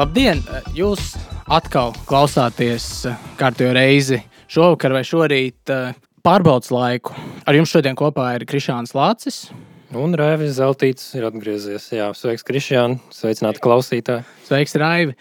Labdien! Jūs atkal klausāties kārtējo reizi šovakar vai šorīt pārbaudas laiku. Ar jums šodien kopā ir Krišāns Lācis. Un Raivis Zeltīts ir atgriezies. Jā, sveiks, Krišjān. Sveicināti klausītāji. Sveiks, Raivi.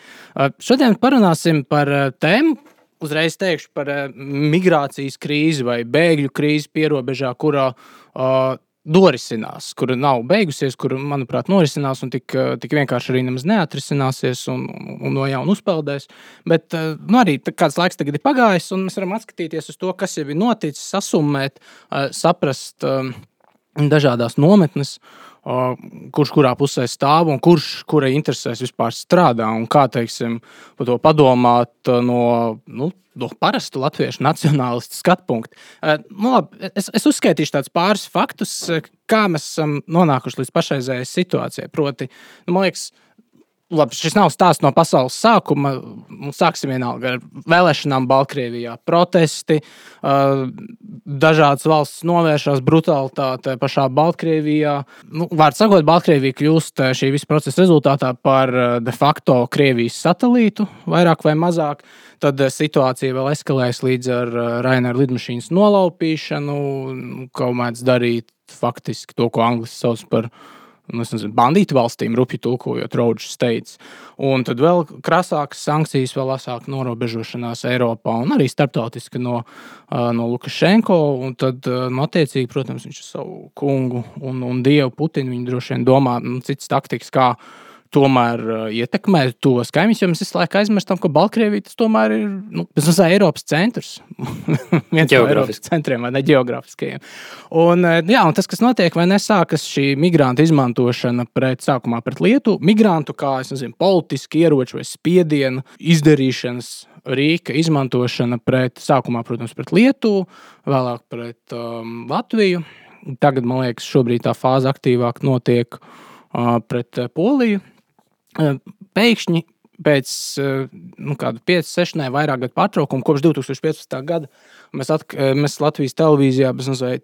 Šodien parunāsim par tēmu. Uzreiz teikšu par migrācijas krīzi vai bēgļu krīzi pierobežā, kurā uh, norisinās, kura nav beigusies, kur, manuprāt, norisinās un tik, tik vienkārši arī nemaz neatrisināsies un, un no jauna uzpeldēs. Bet nu, arī kāds laiks tagad ir pagājis, un mēs varam atskatīties uz to, kas jau ir noticis, sasummēt, saprast dažādas nometnes, kurš kurā pusē stāv un kurš kurai interesēs vispār strādā. Un kā teiksim, par to padomāt no, nu, no parasta latviešu nacionālistu skatu punkta. Nu, labi, es, es uzskaitīšu tādus pāris faktus, kā mēs esam nonākuši līdz pašreizējai situācijai. Proti, nu, man liekas, Labi, šis nav stāsts no pasaules sākuma. Sāksim vienalga ar vēlēšanām Baltkrievijā. Protesti, dažādas valsts novēršas brutalitāte pašā Baltkrievijā. Nu, Vārds sakot, Baltkrievija kļūst šī visa procesa rezultātā par de facto Krievijas satelītu, vairāk vai mazāk. Tad situācija vēl eskalējas līdz ar Raina lidmašīnas nolaupīšanu, ko mēdz darīt faktiski to, ko angļuiski sauc par nu, nezinu, bandītu valstīm, rupji tulkojot Roadžu steidz. Un tad vēl krasākas sankcijas, vēl asāka norobežošanās Eiropā un arī starptautiski no, no Lukašenko. Un tad, nu, attiecīgi, protams, viņš savu kungu un, un dievu Putinu, droši vien domā nu, citas taktikas, kā tomēr uh, ietekmē tos kaimiņus, jo mēs visu laiku aizmirstam, ka Baltkrievija tas tomēr ir nu, tas Eiropas centrs. viens no Eiropas centriem, vai ne geogrāfiskajiem. Un, uh, jā, un tas, kas notiek, vai nesākas šī migrantu izmantošana pret, sākumā pret Lietuvu, migrantu kā nezinu, politiski ieroču vai spiedienu izdarīšanas rīka izmantošana pret, sākumā, protams, pret Lietuvu, vēlāk pret um, Latviju. Tagad, man liekas, šobrīd tā fāze aktīvāk notiek uh, pret uh, Poliju pēkšņi pēc nu, 5, 6, ne vairāk gadu pārtraukuma, kopš 2015. gada, mēs, atk mēs Latvijas televīzijā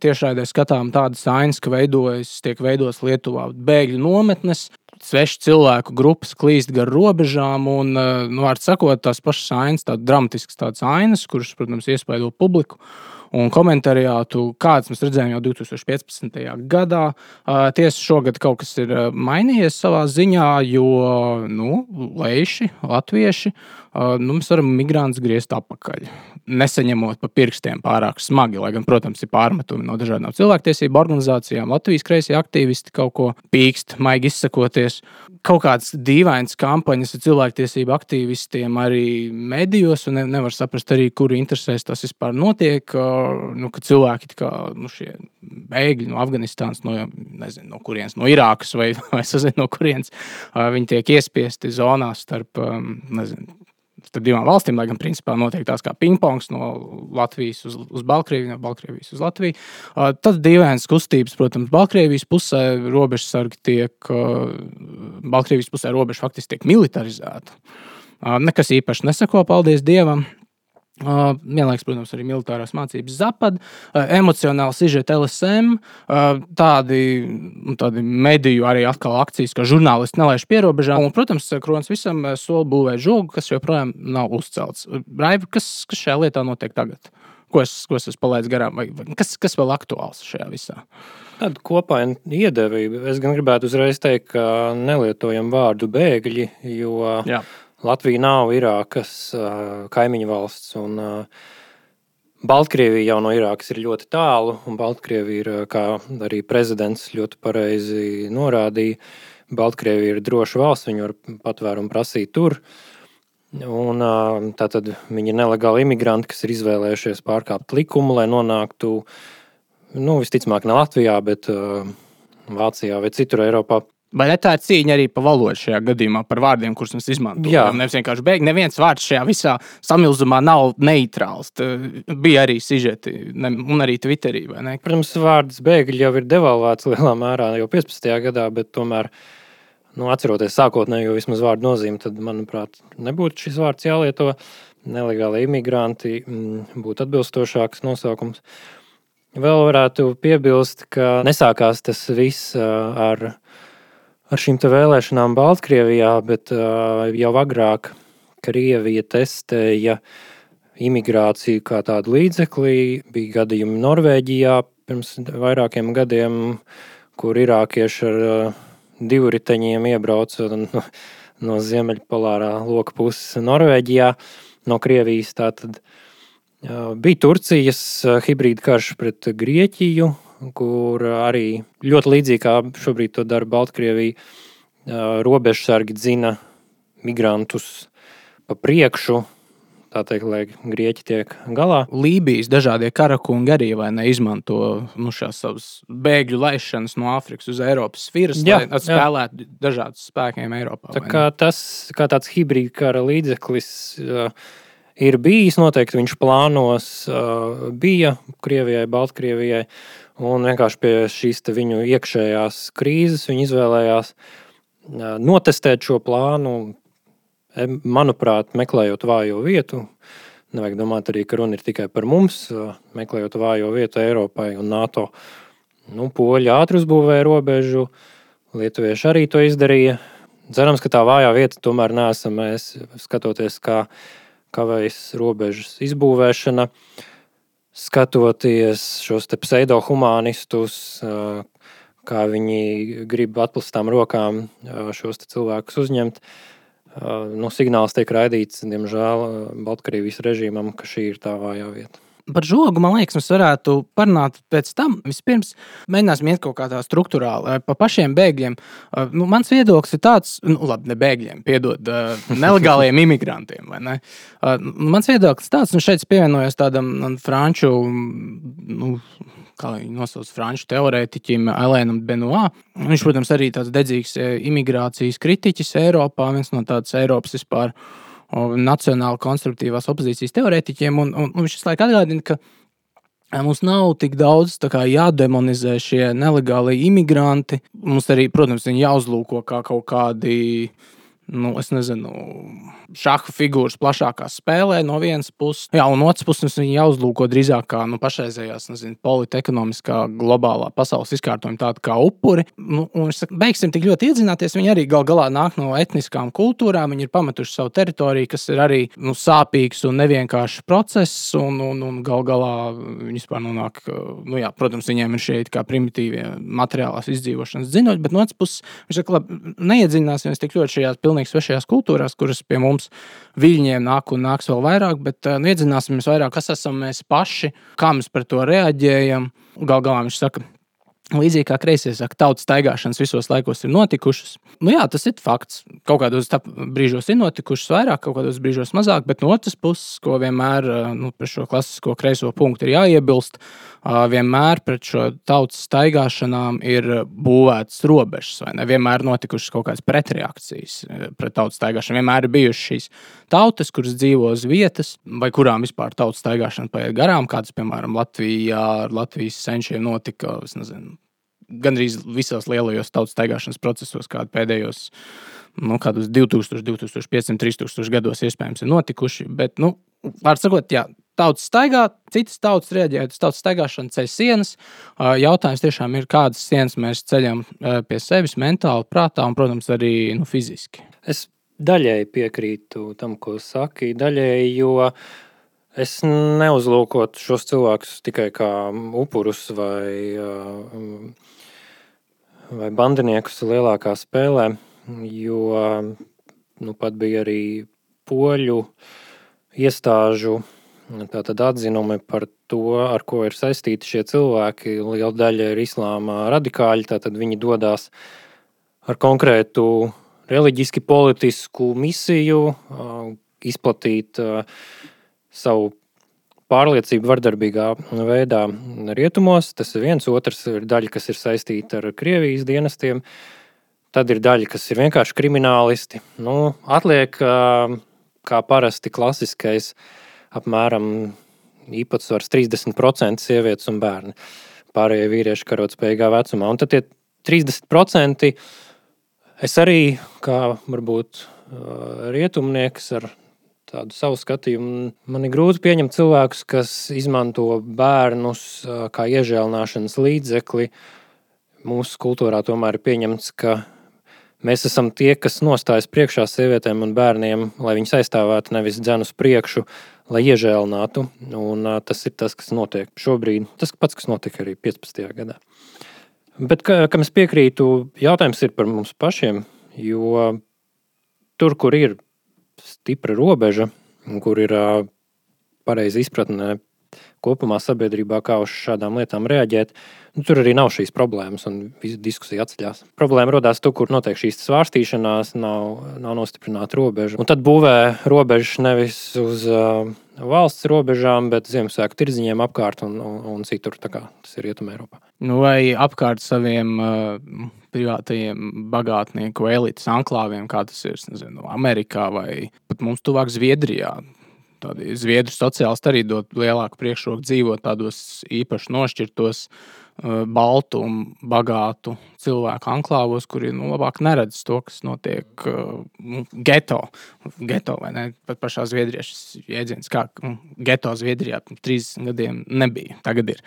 tiešraidē skatām tādas ainas, ka veidojas, tiek veidotas Lietuvā bēgļu nometnes. Svešu cilvēku grupas klīst gar robežām, un, nu, vārds sakot, tās pašas ainas, tādas dramatiskas tādas ainas, kuras, protams, iespaido publiku. Un komentariātu, kādas mēs redzējām jau 2015. gadā. Tiesa, šogad kaut kas ir mainījies savā ziņā, jo nu, leiši, latvieši, nu, mēs varam migrantus griezt atpakaļ. Nesaņemot pa pirkstiem pārāk smagi, lai gan, protams, ir pārmetumi no dažādām cilvēktiesību organizācijām. Latvijas kreisie aktīvisti kaut ko pīkst, maigi izsakoties kaut kādas dīvainas kampaņas ar cilvēktiesību aktīvistiem arī medijos, un ne, nevar saprast arī, kuru interesēs tas vispār notiek. Nu, ka cilvēki, kā nu, bēgļi no Afganistānas, no, nezinu, no kurienes, no Irākas vai, vai sazinu, no kurienes, viņi tiek iespiesti zonās starp nezinu, starp divām valstīm, lai gan principā notiek tās kā pingpongs no Latvijas uz, uz Baltkrieviju, no Baltkrievijas uz Latviju. Uh, tad dīvainas kustības, protams, Baltkrievijas pusē robežsargi tiek, uh, Baltkrievijas pusē robeža faktiski tiek militarizēta. Uh, nekas īpaši nesako, paldies Dievam. Uh, vienlaikus, protams, arī militārās mācības Zapad, uh, emocionāli sižeti LSM, uh, tādi, nu, tādi mediju arī atkal akcijas, ka žurnālisti nelaiž pierobežām. Un, protams, Kronis visam soli būvē žogu, kas joprojām nav uzcelts. Raiva, kas, kas šajā lietā notiek tagad? Ko es, ko es esmu palaidis garām? Vai, kas, kas vēl aktuāls šajā visā? Tāda kopaina iedevība. Es gan gribētu uzreiz teikt, ka nelietojam vārdu bēgļi, jo Jā. Latvija nav Irākas kaimiņu valsts. Un, Baltkrievija jau no Irākas ir ļoti tālu, un Baltkrievija ir, kā arī prezidents ļoti pareizi norādīja, Baltkrievija ir droša valsts, viņi var patvērumu prasīt tur. Un, tātad viņi ir nelegāli imigranti, kas ir izvēlējušies pārkāpt likumu, lai nonāktu, nu, visticamāk, ne Latvijā, bet Vācijā vai citur Eiropā. Vai ne tā ir cīņa arī par valodu šajā gadījumā, par vārdiem, kurus mēs izmantojam? Jā, nevis vienkārši beigts. Neviens vārds šajā visā samilzumā nav neitrāls. Tā bija arī sižeti, ne, un arī Twitterī. Protams, vārds bēgļi jau ir devalvēts lielā mērā jau 15. gadā, bet tomēr, nu, atceroties sākotnējo vismaz vārdu nozīmi, tad, manuprāt, nebūtu šis vārds jālieto. Nelegāli imigranti mm, būtu atbilstošāks nosaukums. Vēl varētu piebilst, ka nesākās tas viss ar ar šīm vēlēšanām Baltkrievijā, bet jau agrāk Krievija testēja imigrāciju kā tādu līdzekli. Bija gadījumi Norvēģijā pirms vairākiem gadiem, kur irākieši ar divriteņiem iebrauca no, no ziemeļpolārā loka puses Norvēģijā, no Krievijas. Tātad, bija Turcijas hibrīda karš pret Grieķiju, kur arī ļoti līdzīgi kā šobrīd to dara Baltkrievija, robežsargi dzina migrantus pa priekšu, tā teikt, lai grieķi tiek galā. Lībijas dažādie karakungi arī neizmanto nu, šās savas bēgļu laišanas no Āfrikas uz Eiropas sfēras, lai spēlētu dažādus spēkiem Eiropā. Tā kā tas kā tāds hibrīd kara līdzeklis. Uh, ir bijis. Noteikti viņš plānos uh, bija Krievijai, Baltkrievijai. Un vienkārši pie šīs viņu iekšējās krīzes viņi izvēlējās uh, notestēt šo plānu. Manuprāt, meklējot vājo vietu, nevajag domāt arī, ka runa ir tikai par mums, uh, meklējot vājo vietu Eiropai un NATO. Nu, Poļi ātri uzbūvēja robežu, Lietuvieši arī to izdarīja. Cerams, ka tā vājā vieta tomēr neesam mēs, skatoties, kā kavējas robežas izbūvēšana, skatoties šos pseidohumanistus, kā viņi grib atklātām rokām šos cilvēkus uzņemt. Nu, signāls tiek raidīts, diemžēl, Baltkrievijas režīmam, ka šī ir tā vājā vieta. Par žogu, man liekas, mēs varētu parunāt pēc tam. Vispirms mēģināsim iet kaut kādā struktūrāli par pašiem bēgļiem. Uh, nu, mans viedoklis ir tāds, nu, labi, ne bēgļiem, piedod, uh, nelegāliem imigrantiem. Ne? Uh, mans viedoklis ir tāds, un šeit pievienojos tādam franču. Nu, kā viņi nosauc franču teorētiķim, Elēnam Benoā. Viņš, protams, arī tāds dedzīgs imigrācijas kritiķis Eiropā, viens no tādas Eiropas vispār nacionāla konstruktīvās opozīcijas teorētiķiem. Un, un, un viņš visu laiku atgādina, ka Mums nav tik daudz kā, jādemonizē šie nelegāli imigranti. Mums arī, protams, viņi jāuzlūko kā kaut kādi uh, nu, es nezinu, šāda figūras plašākā spēlē no vienas puses. Jā, un otrs puses viņi jāuzlūko drīzāk kā nu, pašreizējās politekonomiskā globālā pasaules izkārtojuma tāda kā upuri. Nu, es saku, beigsim tik ļoti iedzināties. Viņi arī gal galā nāk no etniskām kultūrām, viņi ir pametuši savu teritoriju, kas ir arī nu, sāpīgs un nevienkāršs process. Un, un, un gal galā viņi vispār nonāk, nu, jā, protams, viņiem ir šie primitīvie materiālās izdzīvošanas ziņoļi, bet no otras puses viņš saka, labi, neiedziļināsimies tik ļoti šajās pilnīgi pilnīgi svešajās kultūrās, kuras pie mums viļņiem nāk un nāks vēl vairāk, bet uh, nu, iedzināsimies vairāk, kas esam mēs paši, kā mēs par to reaģējam. Gal galā viņš saka, Līdzīgi kā kreisie saka, tautas staigāšanas visos laikos ir notikušas. Nu, jā, tas ir fakts. Kaut kādos brīžos ir notikušas vairāk, kaut kādos brīžos mazāk, bet no otras puses, ko vienmēr nu, pret šo klasisko kreiso punktu ir jāiebilst, vienmēr pret šo tautas staigāšanām ir būvētas robežas. Vienmēr notikušas kaut kādas pretreakcijas pret tautas staigāšanu. Vienmēr ir bijušas šīs tautas, kuras dzīvo uz vietas, vai kurām vispār tautas staigāšana paiet garām, kādas, piemēram, Latvijā ar Latvijas senčiem notika. Nezinu, gandrīz visos lielajos tautas staigāšanas procesos, kādi pēdējos nu, 2000, 2500, 3000 gados iespējams ir notikuši. Bet, nu, vārds sakot, jā, tautas staigā, citas tautas reaģē uz tautas staigāšanu, ceļ sienas. Jautājums tiešām ir, kādas sienas mēs ceļam pie sevis, mentāli, prātā un, protams, arī nu, fiziski. Es daļēji piekrītu tam, ko saki, daļēji, jo Es neuzlūkotu šos cilvēkus tikai kā upurus vai, vai bandiniekus lielākā spēlē, jo nu, pat bija arī poļu iestāžu atzinumi par to, ar ko ir saistīti šie cilvēki. Liela daļa ir islāma radikāļi, tātad viņi dodas ar konkrētu reliģiski politisku misiju, izplatīt uh, savu pārliecību vardarbīgā veidā rietumos. Tas ir viens, otrs ir daļa, kas ir saistīta ar Krievijas dienestiem. Tad ir daļa, kas ir vienkārši kriminālisti. Nu, atliek kā parasti klasiskais apmēram īpatsvars 30% sievietes un bērni. Pārējie vīrieši karotspējīgā vecumā. Un tad tie 30% es arī, kā varbūt rietumnieks ar tādu savu skatījumu. Man ir grūti pieņemt cilvēkus, kas izmanto bērnus kā iežēlināšanas līdzekli. Mūsu kultūrā tomēr ir pieņemts, ka mēs esam tie, kas nostājas priekšā sievietēm un bērniem, lai viņus aizstāvētu, nevis dzēnu uz priekšu, lai iežēlinātu. Un, uh, tas ir tas, kas notiek šobrīd. Tas pats, kas notika arī 15. gadā. Bet, ka, kam es piekrītu, jautājums ir par mums pašiem. Jo tur, kur ir stipra robeža, kur ir uh, pareiza izpratne kopumā sabiedrībā, kā uz šādām lietām reaģēt, nu, tur arī nav šīs problēmas un visa diskusija atceļās. Problēma radās tur, kur notiek šīs svārstīšanās, nav, nav nostiprināta robeža. Un tad būvē robežas nevis uz uh, valsts robežām, bet Ziemassvētku tirdziņiem apkārt un, un, un citur. Tas ir Rietumē Eiropā. Nu, vai apkārt saviem uh, privātajiem bagātnieku elites anklāviem, kā tas ir nezinu, Amerikā vai pat mums tuvāk Zviedrijā tādi zviedru sociālisti arī dod lielāku priekšroku dzīvot tādos īpaši nošķirtos, uh, baltu un bagātu cilvēku anklāvos, kuri nu, labāk neredz to, kas notiek uh, nu, geto. geto vai ne? Pat pašā Zviedrijā šis jēdziens, kā nu, geto Zviedrijā pirms 30 gadiem nebija. Tagad ir.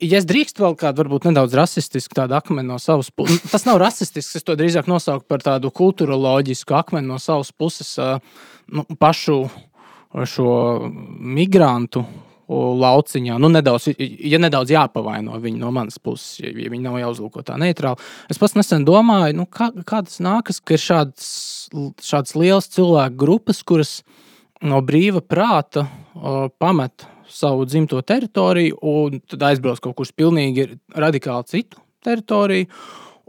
Ja es drīkstu vēl kādu, varbūt nedaudz rasistisku tādu akmeni no savas puses, tas nav rasistisks. Es to drīzāk nosaucu par tādu kultūroloģisku akmeni no savas puses, uh, nu, pašu šo migrantu lauciņā. Nu, nedaudz, ja nedaudz jāpavaino viņi no manas puses, ja viņi nav jāuzlūko tā neitrāli. Es pats nesen domāju, nu, kā, kā tas nākas, ka ir šāds, šāds liels cilvēku grupas, kuras no brīva prāta o, pamet savu dzimto teritoriju un tad aizbrauc kaut kur pilnīgi radikāli citu teritoriju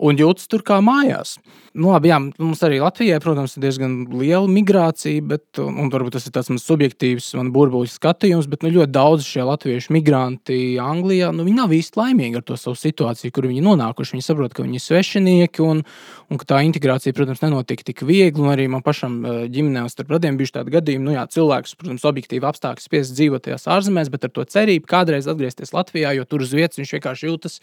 un jūtas tur kā mājās. Nu, labi, jā, mums arī Latvijai, protams, ir diezgan liela migrācija, bet, un, un varbūt tas ir tāds mans subjektīvs, man burbuļu skatījums, bet nu, ļoti daudz šie latviešu migranti Anglijā, nu, viņi nav īsti laimīgi ar to savu situāciju, kur viņi nonākuši. Viņi saprot, ka viņi ir svešinieki un, un ka tā integrācija, protams, nenotiek tik viegli. Un arī man pašam ģimenē starp radiem bijuši tādi gadījumi, nu, jā, cilvēks, protams, objektīvi apstākļi spiests dzīvot tajās ārzemēs, bet ar to cerību kādreiz atgriezties Latvijā, jo tur uz vietas viņš vienkārši jūtas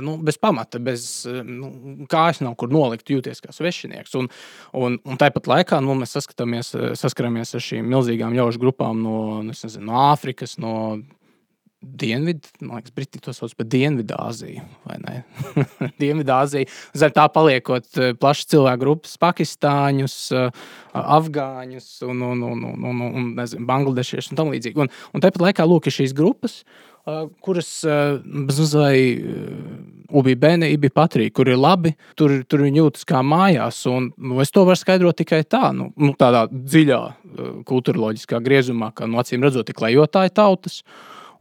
nu, bez pamata, bez nu, kājas nav kur nolikt, jūties kā svešinieks. Un, un, un tāpat laikā nu, mēs saskaramies ar šīm milzīgām ļaužu grupām no, nezinu, no Āfrikas, no Dienvidu, man liekas, Briti to sauc par Dienvidāziju. Dienvidāzija. Zem tā paliekot plašas cilvēku grupas, pakistāņus, afgāņus un, un, un, un, un, un nezinu, bangladešiešus un tam līdzīgi. Un, un tāpat laikā lūk, ir šīs grupas, kuras bezmazliet ubi bēni, ibi patrī, kur ir labi, tur, tur viņi jūtas kā mājās. Un, nu, es to varu skaidrot tikai tā, nu, nu, tādā dziļā kultūroloģiskā griezumā, ka nu, acīm redzot, ir klejotāji tautas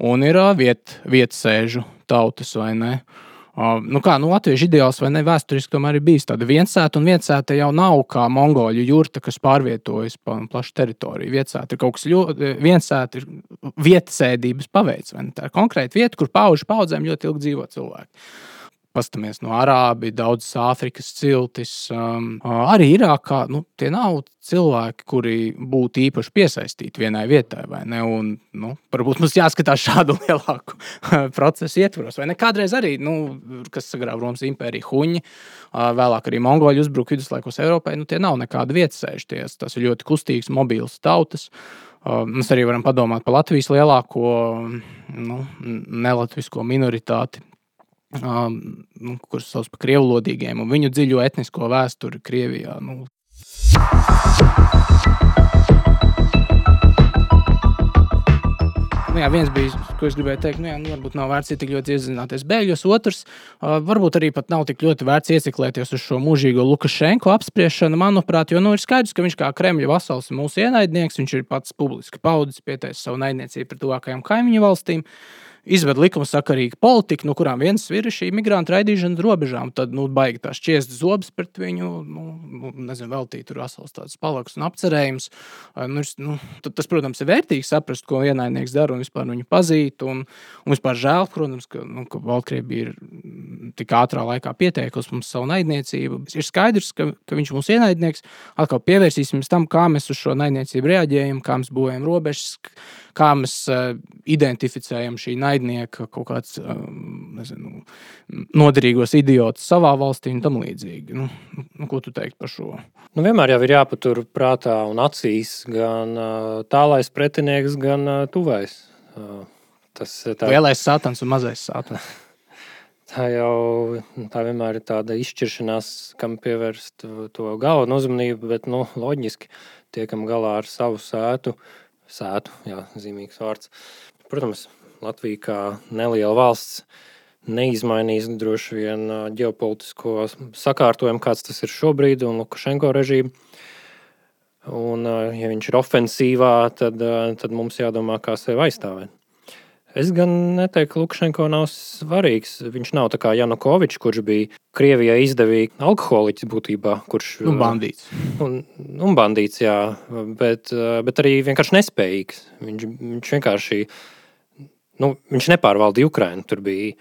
un ir viet, vietsēžu tautas vai ne. Uh, nu kā, nu, Latvijas ideāls vai ne vēsturiski tomēr ir bijis tāda viensēta, un viensēta jau nav kā mongoļu jurta, kas pārvietojas pa plašu teritoriju. Viensēta ir kaut kas ļoti, viensēta ir vietasēdības paveids, vai ne? Tā ir konkrēta vieta, kur pauģu paudzēm ļoti ilgi dzīvo cilvēki paskatāmies no Arābijas, daudzas Āfrikas ciltis, um, arī Irākā. Nu, tie nav cilvēki, kuri būtu īpaši piesaistīti vienai vietai. Un, nu, varbūt mums jāskatās šādu lielāku procesu ietvaros. Vai ne? Kādreiz arī, nu, kas sagrāva Romas impēriju, huņi, vēlāk arī mongoļi uzbruka viduslaikos Eiropai. Nu, tie nav nekādi vietasēžties. Tas ir ļoti kustīgs, mobils tautas. Mēs arī varam padomāt par Latvijas lielāko nu, nelatvisko minoritāti, um, nu, kurus sauc par krievlodīgiem, un viņu dziļo etnisko vēsturi Krievijā. Nu. Nu, jā, viens bija, ko es gribēju teikt, nu, jā, nu, varbūt nav vērts tik ļoti iedzināties bēgļos. Otrs, uh, varbūt arī pat nav tik ļoti vērts ieciklēties uz šo mūžīgo Lukašenko apspriešanu, manuprāt, jo nu, ir skaidrs, ka viņš kā Kremļa vasals ir mūsu ienaidnieks. Viņš ir pats publiski paudzis, pieteicis savu naidniecību pret tuvākajām kaimiņu valstīm. Uh, izved likumsakarīgu politiku, no kurām viens ir šī migrantu raidīšana robežām. Tad, nu, baigi tās šķiest zobs pret viņu, nu, nu nezinu, veltīt tur vesels tāds palaks un apcerējums. Nu, nu, tas, protams, ir vērtīgi saprast, ko ienaidnieks dara un vispār viņu pazīt. Un, un vispār žēl, protams, ka, nu, ka Baltkrievija ir tik ātrā laikā pieteikusi mums savu naidniecību. Ir skaidrs, ka, ka viņš ir mūsu ienaidnieks. Atkal pievērsīsimies tam, kā mēs uz šo naidniecību reaģējam, kā mēs būvējam robežas kā mēs uh, identificējam šī naidnieka kaut kāds uh, nezinu, noderīgos idiotus savā valstī un tam līdzīgi. Nu, nu, ko tu teiktu par šo? Nu, vienmēr jau ir jāpatur prātā un acīs gan uh, tālais pretinieks, gan uh, tuvais. Uh, tas ir tā... lielais sātans un mazais sātans. tā jau tā vienmēr ir tāda izšķiršanās, kam pievērst to galveno uzmanību, bet nu, loģiski tiekam galā ar savu sētu. Sētu, jā, zīmīgs vārds. Protams, Latvija kā neliela valsts neizmainīs droši vien ģeopolitisko sakārtojumu, kāds tas ir šobrīd, un Lukašenko režīmu. Un, ja viņš ir ofensīvā, tad, tad mums jādomā, kā sevi aizstāvēt. Es gan neteiktu, ka Lukašenko nav svarīgs. Viņš nav tā kā Janukovičs, kurš bija Krievijai izdevīgi alkoholiķis būtībā. Kurš, un bandīts. Un, un bandīts, jā, bet, bet arī vienkārši nespējīgs. Viņš, viņš vienkārši nu, viņš nepārvaldīja Ukrajinu. Tur bija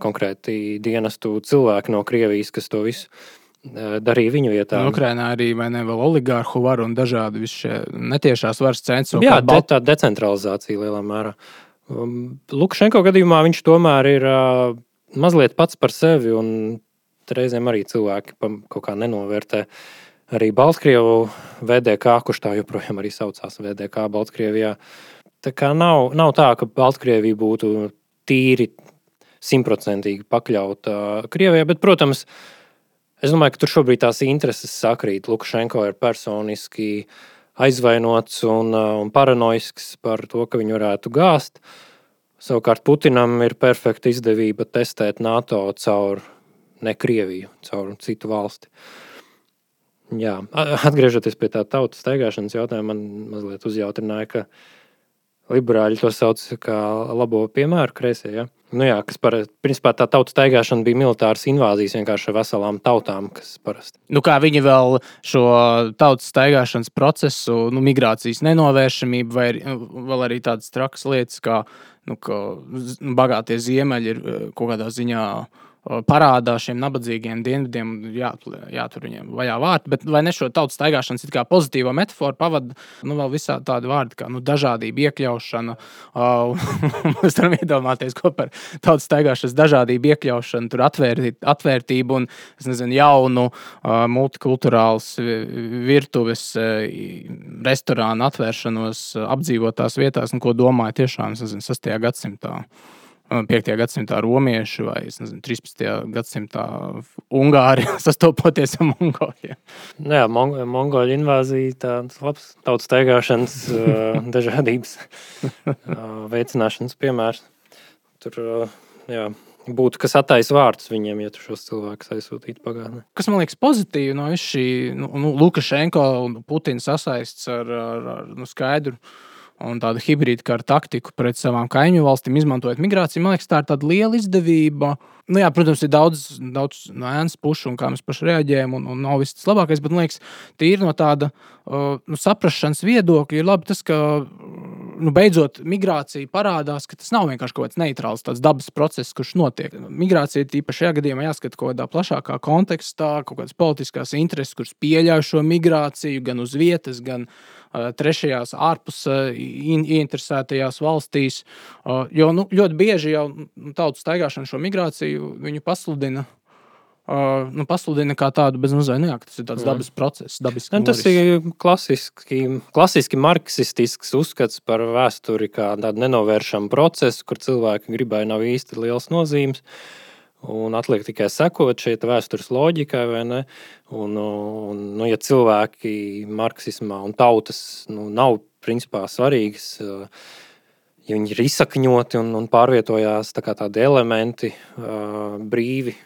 konkrēti dienestu cilvēki no Krievijas, kas to visu darīja viņu vietā. Nu, Ukrainā arī ne, vēl oligārhu varu un dažādi netiešās varas centri. Jā, de, tā decentralizācija lielā mērā. Uh, Um, Lukašenko gadījumā viņš tomēr ir uh, mazliet pats par sevi, un reizēm arī cilvēki kaut kā nenovērtē. Arī Baltkrievu VDK, kurš tā joprojām arī saucās VDK Baltkrievijā. Tā kā nav, nav tā, ka Baltkrievija būtu tīri simtprocentīgi pakļauta Krievijai, bet, protams, es domāju, ka tur šobrīd tās intereses sakrīt. Lukašenko ir personiski uh, aizvainots un, uh, un paranoisks par to, ka viņu varētu gāzt. Savukārt Putinam ir perfekta izdevība testēt NATO caur ne Krieviju, caur citu valsti. Jā, atgriežoties pie tā tautas staigāšanas jautājuma, man mazliet uzjautrināja, ka liberāļi to sauc par labo piemēru kreisē. Ja? Nu jā, kas parasti, principā tā tautas staigāšana bija militāras invāzijas vienkārši ar veselām tautām, kas parasti. Nu, kā viņi vēl šo tautas staigāšanas procesu, nu, migrācijas nenovēršamību, vai vēl arī tādas trakas lietas, kā nu, ka bagātie ziemeļi ir eh, kaut kādā ziņā parādā šiem nabadzīgiem dienvidiem, jā, jātur viņiem vajā vārti. Bet vai ne šo tautas staigāšanas kā pozitīvo metaforu pavada nu, vēl visā tādi vārdi kā nu, dažādība, iekļaušana. Mēs varam iedomāties, ko par tautas staigāšanas dažādību, iekļaušanu, tur atvērti, atvērtību un nezinu, jaunu multikulturāls virtuves, uh, restorānu atvēršanos apdzīvotās vietās, nu, ko domāju tiešām nezinu, 6. gadsimtā. 5. gadsimtā romieši vai nezinu, 13. gadsimtā ungāri sastopoties ar mongoliem. Nu jā, mong mongoļu invāzija, tāds labs tautas steigāšanas dažādības veicināšanas piemērs. Tur jā, būtu kas attaisa vārdus viņiem, ja tu šos cilvēkus aizsūtītu pagātnē. Kas man liekas pozitīvi no šī nu, nu, Lukašenko un Putina sasaists ar, ar, ar nu, skaidru un tādu hibrīdu karu taktiku pret savām kaimiņu valstīm, izmantojot migrāciju. Man liekas, tā ir tāda liela izdevība. Nu, jā, protams, ir daudz, daudz nēnas pušu, un kā mēs paši reaģējam, un, un nav viss tas labākais. Bet man liekas, tīri no tāda uh, nu, saprāšanas viedokļa ir labi tas, ka nu, beidzot migrācija parādās, ka tas nav vienkārši kaut kāds neitrāls dabas process, kurš notiek. Migrācija īpaši šajā gadījumā jāskata kaut kādā plašākā kontekstā, kaut kādas politiskās intereses, kuras pieļauj šo migrāciju gan uz vietas, gan arī trešajās, ārpus ieinteresētajās valstīs. Jo nu, ļoti bieži jau nu, tautas staigāšana šo migrāciju pasludina. Uh, nu, pasludina kā tādu bezmazliet, nu, jā, tas ir tāds dabas process. Nu, tas ir klasiski, klasiski marksistisks uzskats par vēsturi, kā tādu nenovēršamu procesu, kur cilvēki gribēja nav īsti liels nozīmes. Uh, Un atliek tikai sekot šai vēstures loģikai, vai ne? Un, un, nu, ja cilvēki marksismā un tautas nu, nav principā svarīgas, ja viņi ir izsakņoti un, un pārvietojās tā kā tādi elementi brīvi,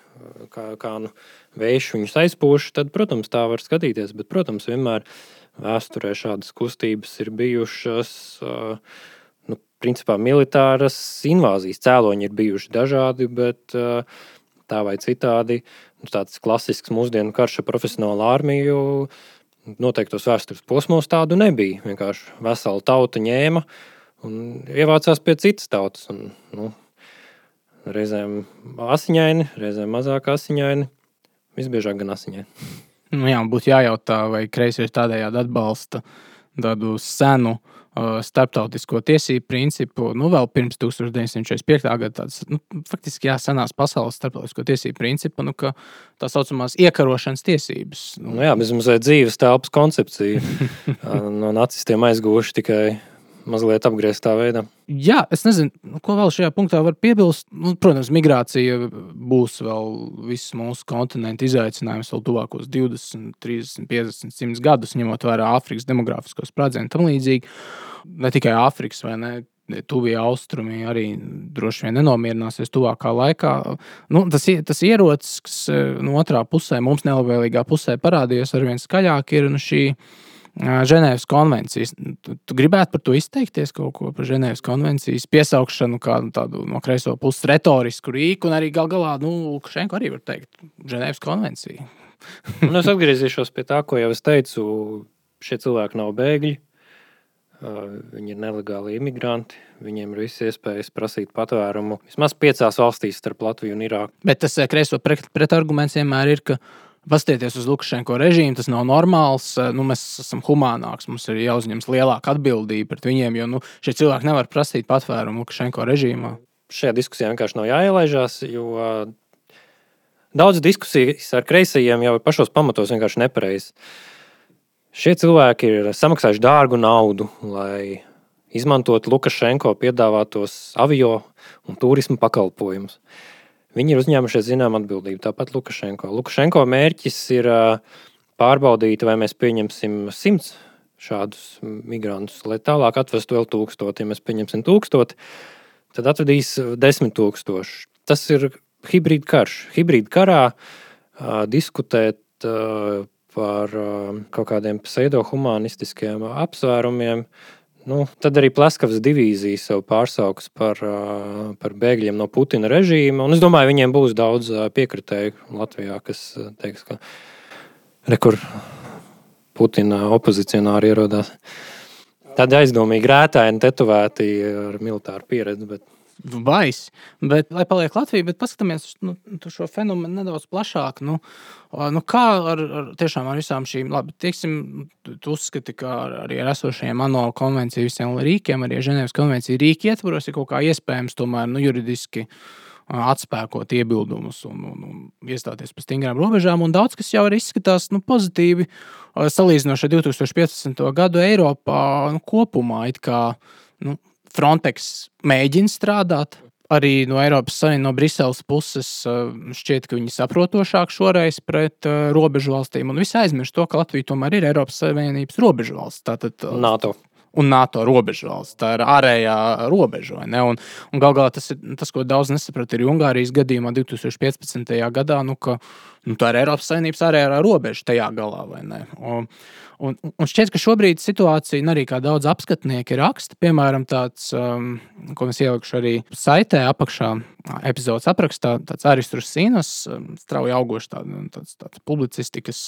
kā, kā nu, vējš viņus aizpūš, tad, protams, tā var skatīties. Bet, protams, vienmēr vēsturē šādas kustības ir bijušas. Uh, principā militāras invāzijas cēloņi ir bijuši dažādi, bet tā vai citādi nu, tāds klasisks mūsdienu karš ar profesionālu armiju. Noteiktos vēstures posmos tādu nebija. Vienkārši vesela tauta ņēma un ievācās pie citas tautas. Un, nu, reizēm asiņaini, reizēm mazāk asiņaini, visbiežāk gan asiņaini. Nu jā, būtu jājautā, vai kreisieši tādējādi atbalsta tādu senu uh, starptautisko tiesību principu, nu, vēl pirms 1945. gada tāds, nu, faktiski, jā, senās pasaules starptautisko tiesību principu, nu, ka tā saucamās iekarošanas tiesības. Nu, nu jā, bez mazliet dzīves telpas koncepcija. no nacistiem aizgūši tikai mazliet apgrieztā veidā. Jā, es nezinu, nu, ko vēl šajā punktā var piebilst. Nu, protams, migrācija būs vēl viss mūsu kontinenta izaicinājums vēl tuvākos 20, 30, 50, 100 gadus, ņemot vērā Āfrikas demogrāfisko sprādzienu un tam līdzīgi. Ne tikai Āfrikas vai ne. Tuvie austrumi arī droši vien nenomierināsies tuvākā laikā. Nu, tas, tas ierocis, kas no otrā pusē, mums nelabvēlīgā pusē parādījies ar vien skaļāk, ir nu, šī Ženēvas konvencijas. Tu, tu gribētu par to izteikties kaut ko par Ženēvas konvencijas piesaukšanu, kā nu, tādu no kreiso puses retorisku rīku, un arī gal galā, nu, Lukašenko arī var teikt, Ženēvas konvencija. nu, es atgriezīšos pie tā, ko jau es teicu. Šie cilvēki nav bēgļi. Viņi ir nelegāli imigranti. Viņiem ir visas iespējas prasīt patvērumu vismaz piecās valstīs, starp Latviju un Irāku. Bet tas kreiso pretarguments pret vienmēr ir, ka Pastieties uz Lukašenko režīmu, tas nav normāls. Eh, nu, mēs esam humānāki, mums ir jāuzņemas lielāka atbildība pret viņiem, jo nu, šie cilvēki nevar prasīt patvērumu Lukašenko režīmā. Šajā diskusijā vienkārši nav jāielaižās, jo eh, daudz diskusijas ar kreisajiem jau pašos pamatos vienkārši nepareizs. Šie cilvēki ir samaksājuši dārgu naudu, lai izmantotu Lukašenko piedāvātos avio un turismu pakalpojumus. Viņi ir uzņēmušies zinām atbildību. Tāpat Lukašenko. Lukašenko mērķis ir pārbaudīt, vai mēs pieņemsim simts šādus migrantus, lai tālāk atvestu vēl tūkstoti. Ja mēs pieņemsim tūkstoti, tad atvedīs desmit tūkstoši. Tas ir hibrīd karš. Hibrīd karā uh, diskutēt uh, par uh, kaut kādiem pseido-humanistiskiem apsvērumiem Nu, tad arī Plaskavas divīzija sev pārsauks par, par bēgļiem no Putina režīma. Un es domāju, viņiem būs daudz piekritēju Latvijā, kas teiks, ka rekur Putina opozicionāri ierodās. Tādi aizdomīgi rētāji, tetovēti ar militāru pieredzi. Bet baisi. Bet, lai paliek Latvija, bet paskatāmies nu, šo fenomenu nedaudz plašāk. Nu, nu kā ar, ar, tiešām ar visām šīm, labi, tieksim, tu uzskati, ka arī ar esošajiem ANO konvenciju visiem rīkiem, arī Ženēvas konvenciju rīki ietvaros ir kaut kā iespējams tomēr nu, juridiski atspēkot iebildumus un, un, un iestāties par stingrām robežām. Un daudz kas jau izskatās nu, pozitīvi, salīdzinot ar 2015. gadu Eiropā nu, kopumā. Kā, nu, Frontex mēģina strādāt. Arī no Eiropas Savienības, no Briseles puses eh, šķiet, ka viņi saprotošāk šoreiz pret uh, robežu valstīm. Un visi aizmirst to, ka Latvija tomēr ir Eiropas Savienības robežu valsts. Tātad, uh, NATO un NATO robežu valsts. Tā ir ārējā robeža. Un, un gal galā tas ir tas, ko daudz nesaprot arī Ungārijas gadījumā 2015. gadā, nu, nu, tā ir Eiropas Savienības ārējā robeža tajā galā. Un, Un, un šķiet, ka šobrīd situācija, arī kā daudz apskatnieki raksta, piemēram, tāds, um, ko mēs ielikšu arī saitē apakšā, epizodes aprakstā, tāds Aristus Sīnas, um, strauji augošs tā, tāds, tāds publicistikas,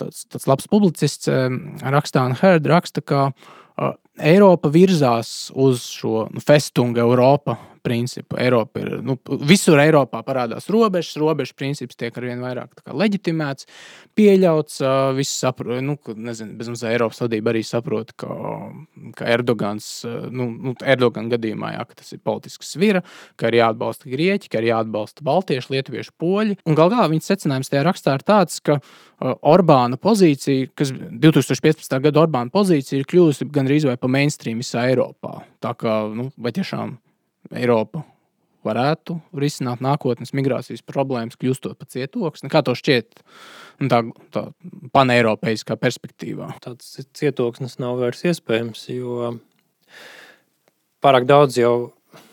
tāds, tāds labs publicists, um, rakstā un Herd raksta, ka uh, Eiropa virzās uz šo nu, festunga Eiropa principu. Eiropa ir, nu, visur Eiropā parādās robežas, robežu princips tiek ar vien vairāk leģitimēts, pieļauts. Visi saprot, nu, nezinu, bezmaz Eiropas vadība arī saprot, ka, ka Erdogans, nu, nu Erdogan gadījumā, jā, ka tas ir politisks svira, ka ir jāatbalsta Grieķi, ka ir jāatbalsta Baltieši, Lietuvieši, Poļi. Un gal galā viņas secinājums tajā rakstā ir tāds, ka Orbāna pozīcija, kas 2015. gada Orbāna pozīcija ir kļuvusi gandrīz vai pa mainstream visā Eiropā. Tā kā, nu, vai tiešām Eiropa varētu risināt nākotnes migrācijas problēmas, kļūstot par cietoksni? Kā to šķiet nu, tā, tā paneiropeiskā perspektīvā? Tāds cietoksnis nav vairs iespējams, jo pārāk daudz jau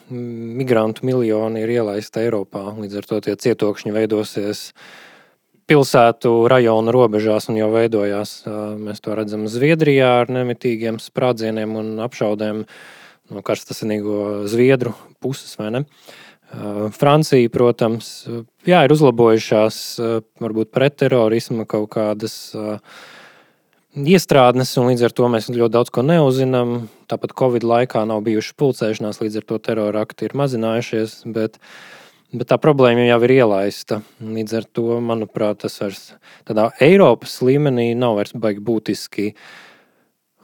migrantu miljoni ir ielaisti Eiropā. Līdz ar to tie cietokšņi veidosies pilsētu rajonu robežās un jau veidojās. Mēs to redzam Zviedrijā ar nemitīgiem sprādzieniem un apšaudēm no karstasinīgo Zviedru puses. Francija, protams, jā, ir uzlabojušās varbūt pretterorisma kaut kādas iestrādnes, un līdz ar to mēs ļoti daudz ko neuzinām. Tāpat Covid laikā nav bijušas pulcēšanās, līdz ar to terora akti ir mazinājušies. Bet, bet tā problēma jau ir ielaista. Līdz ar to, manuprāt, tas vairs tādā Eiropas līmenī nav vairs baigi būtiski uh,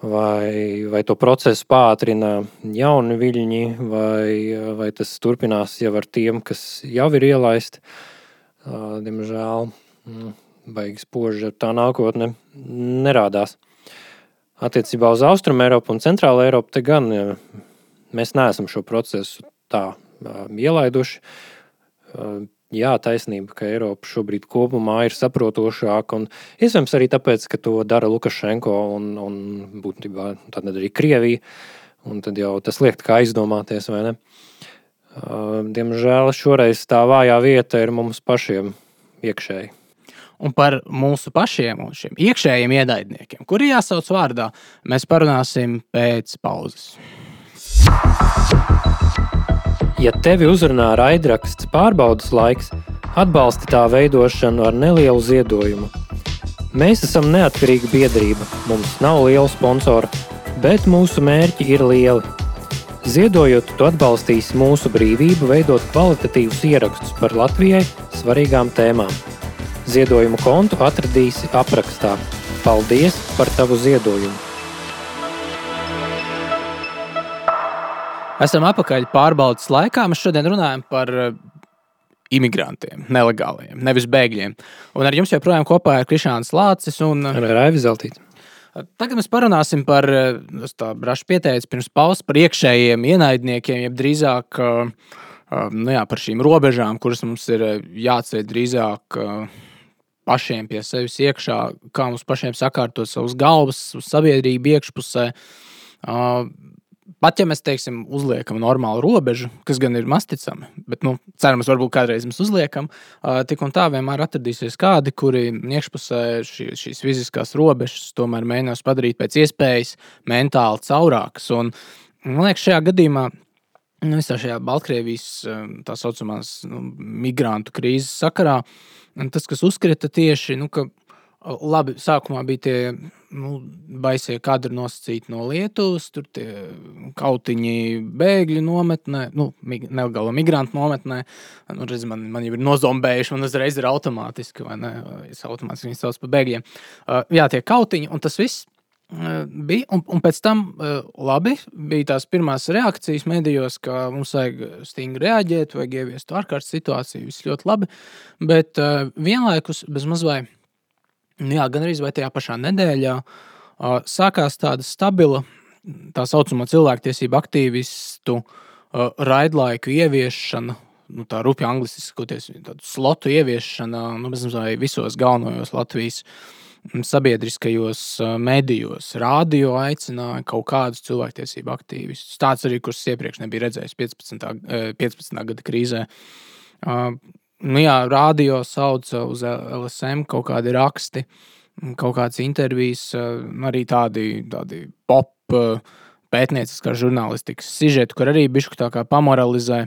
vai, vai to procesu pātrina jauni viļņi, vai, vai tas turpinās jau ar tiem, kas jau ir ielaisti. Diemžēl, nu, baigas poža tā nākotne nerādās. attiecībā uz Austrumu Eiropu un Centrālu Eiropu, te gan mēs neesam šo procesu tā ielaiduši. Jā, taisnība, ka Eiropa šobrīd kopumā ir saprotošāka. Iespējams, arī tāpēc, ka to dara Lukašenko un, un būtībā arī Krievija. Tad jau tas liek kā aizdomāties, vai ne? Diemžēl šoreiz tā vājā vieta ir mums pašiem iekšēji. Un par mūsu pašiem un šiem iekšējiem ienaidniekiem, kuri jāsauc vārdā, mēs parunāsim pēc pauzes. Ja tevi uzrunā raidraksts pārbaudas laiks, atbalsti tā veidošanu ar nelielu ziedojumu. Mēs esam neatkarīga biedrība, mums nav liela sponsora, bet mūsu mērķi ir lieli. Ziedojot, tu atbalstīsi mūsu brīvību, veidot kvalitatīvus ierakstus par Latvijai svarīgām tēmām. Ziedojumu kontu atradīsi aprakstā. Paldies par tavu ziedojumu! Esam apakaļ pārbaudas laikā. Mēs šodien runājam par eh, imigrantiem, nelegāliem, nevis bēgļiem. Un ar jums joprojām kopā ir Krišāns Lācis un Raivis Zeltīts. Tagad mēs parunāsim par, eh, tā braši pieteicis pirms pauzes, par iekšējiem ienaidniekiem, jeb drīzāk nu jā, par šīm robežām, kuras mums ir jāceļ drīzāk pašiem pie sevis iekšā, kā mums pašiem sakārtot savus galvas, sabiedrību iekšpusē. Pat ja mēs teiksim, uzliekam normālu robežu, kas gan ir masticami, bet nu, cerams, varbūt kādreiz mēs uzliekam, tik un tā vienmēr atradīsies kādi, kuri iekšpusē šī, šīs fiziskās robežas tomēr mēģinās padarīt pēc iespējas mentāli caurākas. Un, man liekas, šajā gadījumā nu, visā šajā Baltkrievijas tā saucamās nu, migrantu krīzes sakarā, tas, kas uzkrita tieši, nu, labi, sākumā bija tie nu, baisie kadri nosacīti no Lietuvas, tur tie kautiņi bēgļu nometnē, nu, nelegāla migrantu nometnē. Nu, redz, man, man jau ir nozombējuši, un uzreiz ir automātiski, vai ne? Es automātiski viņus sauc par bēgļiem. Uh, jā, tie kautiņi, un tas viss bija. Un, un pēc tam labi, bija tās pirmās reakcijas medijos, ka mums vajag stingri reaģēt, vajag ieviest ārkārtas situāciju. Viss ļoti labi. Bet vienlaikus bez nu jā, gan arī tajā pašā nedēļā sākās tāda stabila, tā saucamā cilvēktiesību aktīvistu raidlaiku ieviešana. Nu, tā rupja angliski skoties, tādu slotu ieviešana nu, visos galvenajos Latvijas uh, sabiedriskajos medijos, radio aicināja kaut kādus cilvēktiesību aktīvistus. Tāds arī, kurus iepriekš nebija redzējis 15. 15. gada krīzē. Nu jā, radio sauca uz LSM kaut kādi raksti, kaut kādas intervijas, arī tādi, tādi pop pētnieciskā žurnālistikas sižeti, kur arī bišku tā kā pamoralizē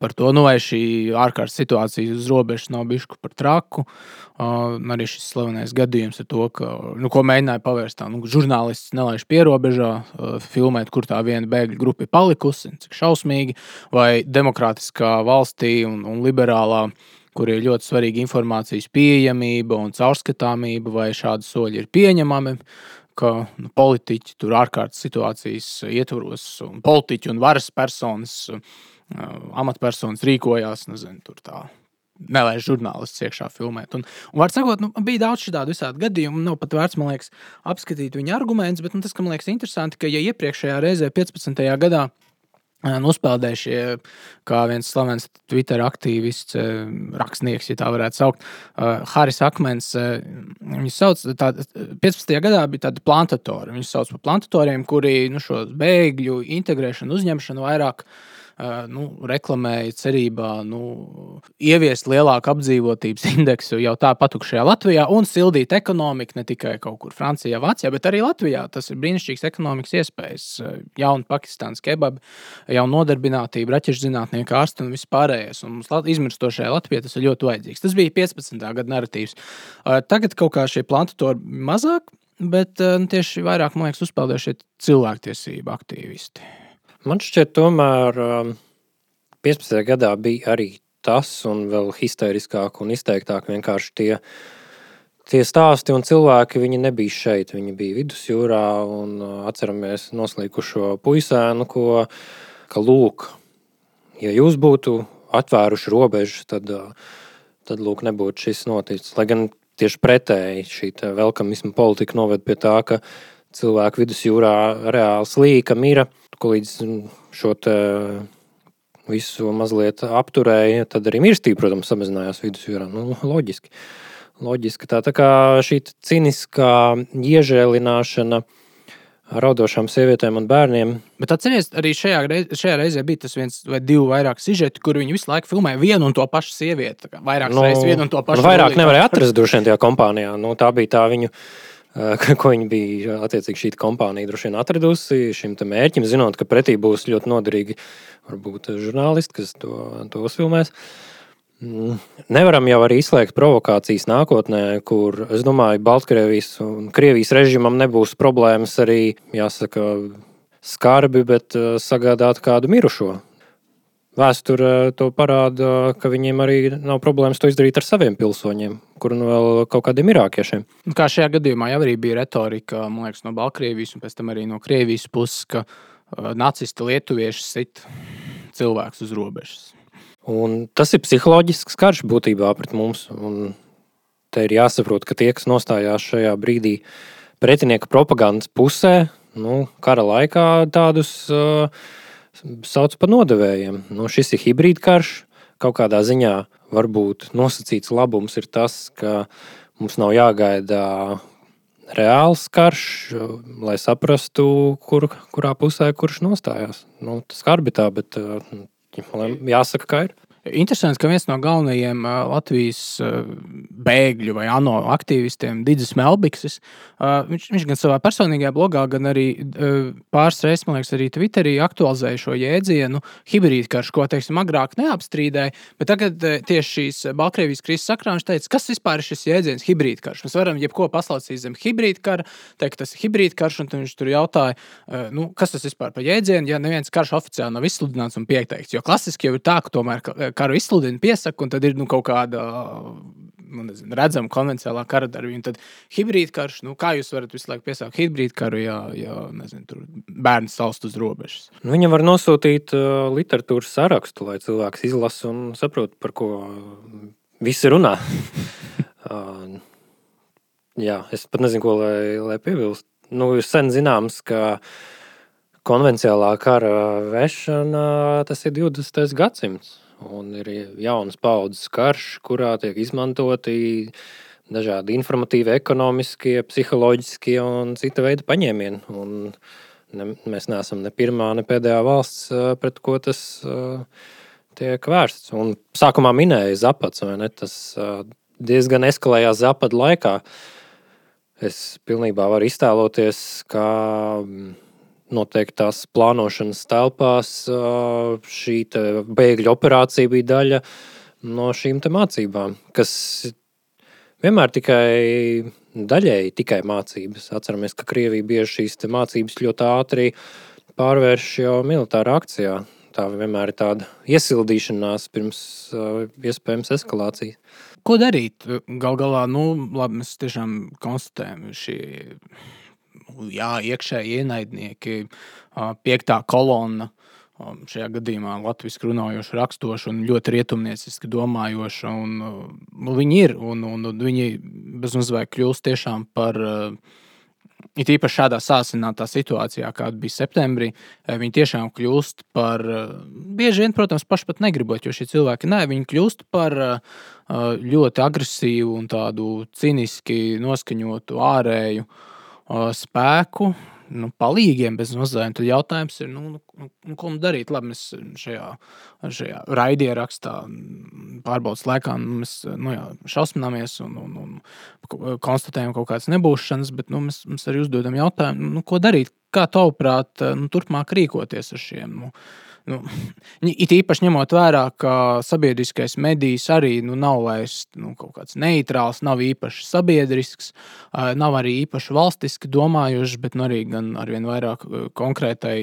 par to, nu, vai šī ārkārtas situācija uz robežas nav bijusi par traku. Uh, arī šis slavenais gadījums ar to, ka, nu, ko mēģināja pavērst tā, nu, žurnālists nelaiž pierobežā, uh, filmēt, kur tā viena bēgļu grupa ir palikusi, cik šausmīgi, vai demokrātiskā valstī un, un liberālā, kur ir ļoti svarīga informācijas pieejamība un caurskatāmība, vai šādi soļi ir pieņemami. Ka nu, politiķi tur ārkārtas situācijas ietvaros, un politiķi un varas personas amatpersonas rīkojās, nezinu, tur tā. Nelaiž žurnālists iekšā filmēt. Un, un var sakot, nu, bija daudz šādu visādi gadījumu. Nav pat vērts, man liekas, apskatīt viņa argumentus, bet nu, tas, kas man liekas interesanti, ka ja iepriekšējā reizē, 15. gadā, Nospēlēja šie, kā viens slavens Twitter aktīvists, rakstnieks, ja tā varētu saukt, Haris Akmens. Viņu sauc, tā, 15. gadā bija tādi plantatori. Viņus sauc par plantatoriem, kuri nu, šo bēgļu integrēšanu, uzņemšanu vairāk uh, nu, reklamēja cerībā nu, ieviest lielāku apdzīvotības indeksu jau tā patukšajā Latvijā un sildīt ekonomiku ne tikai kaut kur Francijā, Vācijā, bet arī Latvijā. Tas ir brīnišķīgs ekonomikas iespējas. Jauna Pakistānas kebabi, jauna nodarbinātība, raķešu zinātnieki, ārsti un viss pārējais. Un mums izmirstošajā Latvijā tas ir ļoti vajadzīgs. Tas bija 15. gada narratīvs. Tagad kaut kā šie plantatori mazāk, bet nu, tieši vairāk, man liekas, uzpeldējuši šie cilvēktiesību aktīvisti. Man šķiet, tomēr 15. Um, gadā bija arī tas, un vēl histēriskāk un izteiktāk vienkārši tie, tie stāsti un cilvēki. Viņi nebija šeit, viņi bija vidusjūrā un uh, atceramies noslīkušo puisēnu, ko, ka lūk, ja jūs būtu atvēruši robežas, tad, uh, tad lūk, nebūtu šis noticis. Lai gan tieši pretēji šī velkamisma politika noved pie tā, ka cilvēku vidusjūrā reāli slīka, mira, ko līdz šo visu mazliet apturēja, tad arī mirstība, protams, samazinājās vidusjūrā. Nu, loģiski. loģiski. Tā, tā kā šī ciniskā iežēlināšana raudošām sievietēm un bērniem. Bet atcerieties, arī šajā, reiz, šajā reizē bija tas viens vai divi vairāk sižeti, kur viņi visu laiku filmēja vienu un to pašu sievieti. Vairāk nu, reizes vienu un to pašu. Nu, vairāk nevarēja atrast droši vien tajā kompānijā. Nu, tā bija tā viņu. Ko viņi bija attiecīgi šī kompānija droši vien atradusi šim mērķim, zinot, ka pretī būs ļoti noderīgi varbūt žurnālisti, kas to, to uzfilmēs. Mm. Nevaram jau arī izslēgt provokācijas nākotnē, kur, es domāju, Baltkrievijas un Krievijas režimam nebūs problēmas arī, jāsaka, skarbi, bet uh, sagādāt kādu mirušo. Vēsture uh, to parāda, ka viņiem arī nav problēmas to izdarīt ar saviem pilsoņiem, kur nu vēl kaut kādiem irākiešiem. Kā šajā gadījumā jau arī bija retorika liekas, no Baltkrievijas un pēc tam arī no Krievijas puses, ka uh, nacisti lietuvieši sit cilvēkus uz robežas. Un tas ir psiholoģisks karš būtībā pret mums. Un te ir jāsaprot, ka tie, kas nostājās šajā brīdī pretinieka propagandas pusē, nu, kara laikā tādus uh, sauc par nodevējiem. Nu, šis ir hibrīd karš. Kaut kādā ziņā varbūt nosacīts labums ir tas, ka mums nav jāgaida reāls karš, lai saprastu, kur, kurā pusē kurš nostājās. Nu, tas skarbi tā, bet uh, jāsaka, kā ir. Interesanti, ka viens no galvenajiem Latvijas bēgļu vai ANO aktīvistiem, Digis Melbiksis, viņš, viņš gan savā personīgajā blogā, gan arī pāris reizes, man liekas, arī Twitterī aktualizēja šo jēdzienu hibrīdkarš, ko, teiksim, agrāk neapstrīdēja, bet tagad tieši šīs Baltkrievijas krīzes sakrā viņš teica, kas vispār ir šis jēdziens hibrīdkarš. Mēs varam jebko paslaucīt zem hibrīdkara, teikt, tas ir hibrīdkarš, un viņš tur jautāja, nu, kas tas vispār par jēdzienu, ja neviens karš oficiāli nav izsludināts un pieteikts. Jo klasiski jau ir tā, ka tomēr karu izsludina, piesaka, un tad ir nu, kaut kāda nu, nezinu, redzama konvencionālā kara darbība. Tad hibrīd karš, nu, kā jūs varat visu laiku piesaukt hibrīd karu, ja, ja nezinu, tur bērns salst uz robežas? Nu, Viņam var nosūtīt uh, literatūras sarakstu, lai cilvēks izlasa un saprot, par ko visi runā. uh, jā, es pat nezinu, ko lai, lai piebilst. Nu, ir sen zināms, ka konvencionālā kara vešana tas ir 20. gadsimts. Un ir jaunas paudzes karš, kurā tiek izmantoti dažādi informatīvi, ekonomiskie, psiholoģiskie un cita veida paņēmieni. Un ne, mēs neesam ne pirmā, ne pēdējā valsts, pret ko tas tiek vērsts. Un sākumā minēja Zapats, vai ne? Tas diezgan eskalējās Zapad laikā. Es pilnībā varu iztēloties, kā. Um, noteiktās plānošanas telpās šī bēgļu operācija bija daļa no šīm mācībām, kas vienmēr tikai daļēji tikai mācības. Atceramies, ka Krievija bieži šīs mācības ļoti ātri pārvērš jau militārā akcijā. Tā vienmēr ir tāda iesildīšanās pirms iespējams eskalācijas. Ko darīt? Galu galā, nu, labi, mēs tiešām konstatējam šī jā, iekšēji ienaidnieki, piektā kolonna. Šajā gadījumā Latvijas runājoša, raksturoša un ļoti rietumnieciski domājoša. Un, nu, viņi ir un, un, un viņi bezmazliet kļūst tiešām par It īpaši šādā sāsinātā situācijā, kāda bija septembrī, viņi tiešām kļūst par, bieži vien, protams, paši pat negribot, jo šie cilvēki, nē, viņi kļūst par ļoti agresīvu un tādu ciniski noskaņotu ārēju uh, spēku, nu, palīgiem bez mazliet. Tad jautājums ir, nu, nu, nu, ko darīt? Labi, mēs šajā, šajā raidierakstā pārbaudas laikā nu, mēs nu, jā, šausmināmies un, un, un konstatējam kaut kādas nebūšanas, bet nu, mēs, mēs arī uzdodam jautājumu, nu, ko darīt? Kā tavuprāt, nu, turpmāk rīkoties ar šiem? Nu, Nu, it īpaši ņemot vērā, ka sabiedriskais medijs arī nu, nav vairs nu, kaut kāds neitrāls, nav īpaši sabiedrisks, nav arī īpaši valstiski domājošs, bet nu, arī gan ar vien vairāk konkrētai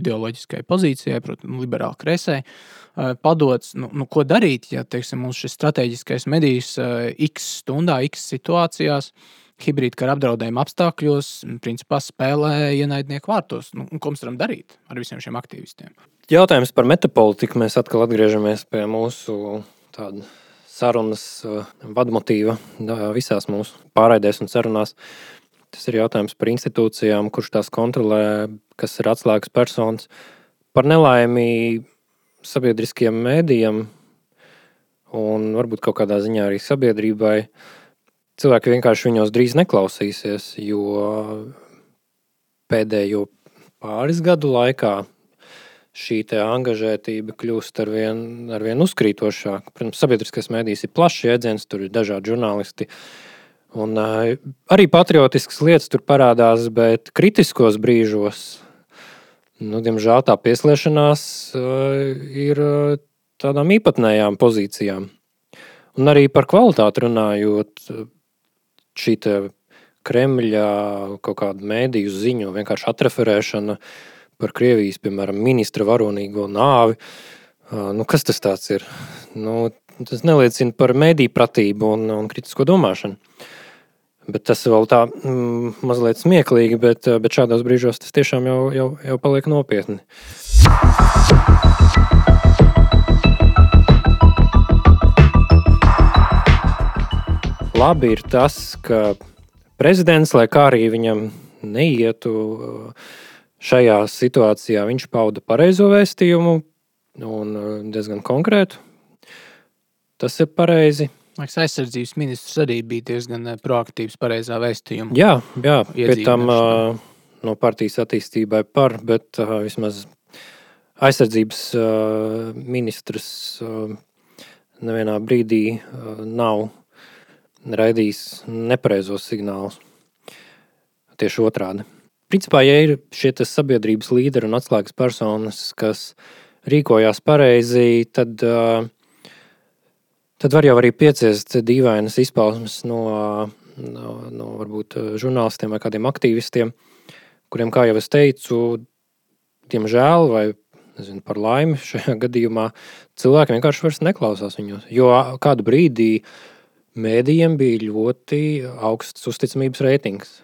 ideoloģiskai pozīcijai, protams, liberāli kreisai. Padots, nu, nu, ko darīt, ja teiksim, mums šis strateģiskais medijs x stundā, x situācijās hibrīda kara apdraudējuma apstākļos, principā spēlē ienaidnieku vārtos. Nu, ko mēs varam darīt ar visiem šiem aktīvistiem? Jautājums par metapolitiku. Mēs atkal atgriežamies pie mūsu sarunas uh, vadmotīva visās mūsu pārraidēs un sarunās. Tas ir jautājums par institūcijām, kurš tās kontrolē, kas ir atslēgas personas. Par nelaimi sabiedriskiem mēdījiem un varbūt kaut kādā ziņā arī sabiedrībai. Cilvēki vienkārši viņos drīz neklausīsies, jo pēdējo pāris gadu laikā šī angažētība kļūst ar vien, ar vien uzkrītošāka. Protams, sabiedriskais mēdījis ir plašs jēdziens, tur ir dažādi žurnālisti, Un, uh, arī patriotiskas lietas tur parādās, bet kritiskos brīžos, nu, diemžēl, tā pieslēgšanās uh, ir uh, tādām īpatnējām pozīcijām. Un arī par kvalitāti runājot, šī Kremļa kaut kāda mēdīju ziņu, vienkārši atreferēšana par Krievijas, piemēram, ministra varonīgo nāvi. Nu, kas tas ir? Nu, tas neliecina par mēdīju pratību un, un kritisko domāšanu. Bet tas vēl tā mm, mazliet smieklīgi, bet, bet šādos brīžos tas tiešām jau, jau, jau paliek nopietni. Labi ir tas, ka prezidents, lai kā arī viņam neietu eh, šajā situācijā, viņš pauda pareizo vēstījumu un eh, diezgan konkrētu. Tas ir pareizi. Liekas, aizsardzības ministrs arī bija diezgan eh, proaktīvs, pareizā vēstījumā. Jā, jā pēc tam uh, no partijas attīstībai par, bet uh, vismaz aizsardzības uh, ministrs uh, nevienā brīdī uh, nav raidījis nepareizos signālus. Tieši otrādi. Principā, ja ir šie sabiedrības līderi un atslēgas personas, kas rīkojās pareizi, tad uh, tad var jau arī pieciest dīvainas izpausmes no, no, no varbūt žurnālistiem vai kādiem aktīvistiem, kuriem, kā jau es teicu, diemžēl vai nezinu, par laimi šajā gadījumā cilvēki vienkārši neklausās viņos. Jo kādu brīdi mēdījiem bija ļoti augsts uzticamības reitings.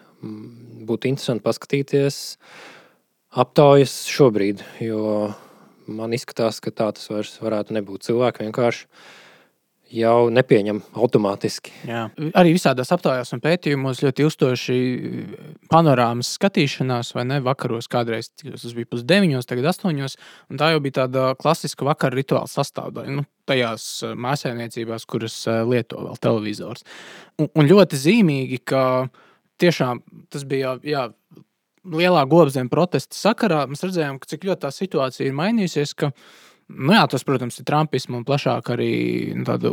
Būtu interesanti paskatīties aptaujas šobrīd, jo man izskatās, ka tā tas vairs varētu nebūt. Cilvēki vienkārši jau nepieņem automātiski. Jā. Arī visādās aptaujās un pētījumos ļoti ilgstoši panorāmas skatīšanās, vai ne? Vakaros kādreiz tas bija pusdeviņos, tagad astoņos. Tā jau bija tāda klasiska vakara rituāla sastāvdaļa. Nu, tajās eh, mājsaimniecībās, kuras eh, lieto vēl televizors. Un, un ļoti zīmīgi, ka tiešām tas bija jā, lielā gobzem protesta sakarā. Mēs redzējām, cik ļoti tā situācija ir mainījusies. Nu, jā, tas, protams, ir Trumpismu un plašāk arī nu, tādu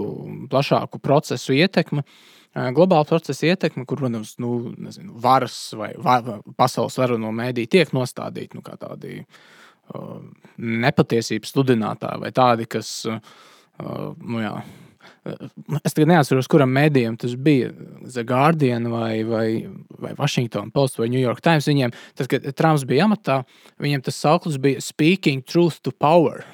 plašāku procesu ietekme. Globāla procesa ietekme, kur, protams, nu, nezinu, varas vai va, pasaules varano mēdī tiek nostādīti nu, kā tādi uh, nepatiesības sludinātāji vai tādi, kas, uh, nu, jā, Es tagad neatceros, kuram mēdījam tas bija. The Guardian vai, vai, vai Washington Post vai New York Times. Viņiem, tad, kad Trumps bija amatā, viņiem tas sauklis bija Speaking Truth to Power.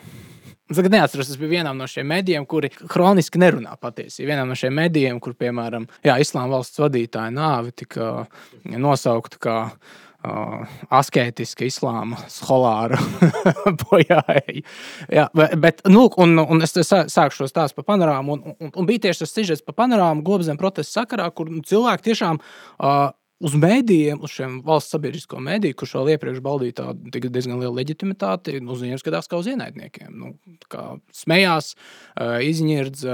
Es tagad neatceros, tas bija vienam no šiem medijiem, kuri kroniski nerunā patiesību. Vienam no šiem medijiem, kur, piemēram, jā, Islāma valsts vadītāja nāve tika nosaukta kā uh, asketiska islāma skolāra bojāēji. Jā, bet, nu, un, un es sāku šo stāstu par panorāmu, un, un, un bija tieši tas sižets par panorāmu globzem protesta sakarā, kur nu, cilvēki tiešām uh, uz mēdījiem, uz šiem valsts sabiedrisko mēdīju, kurš vēl iepriekš baudīja tādu diezgan lielu leģitimitāti, uz viņiem skatās kā uz ienaidniekiem. Nu, kā smējās, izņirdz.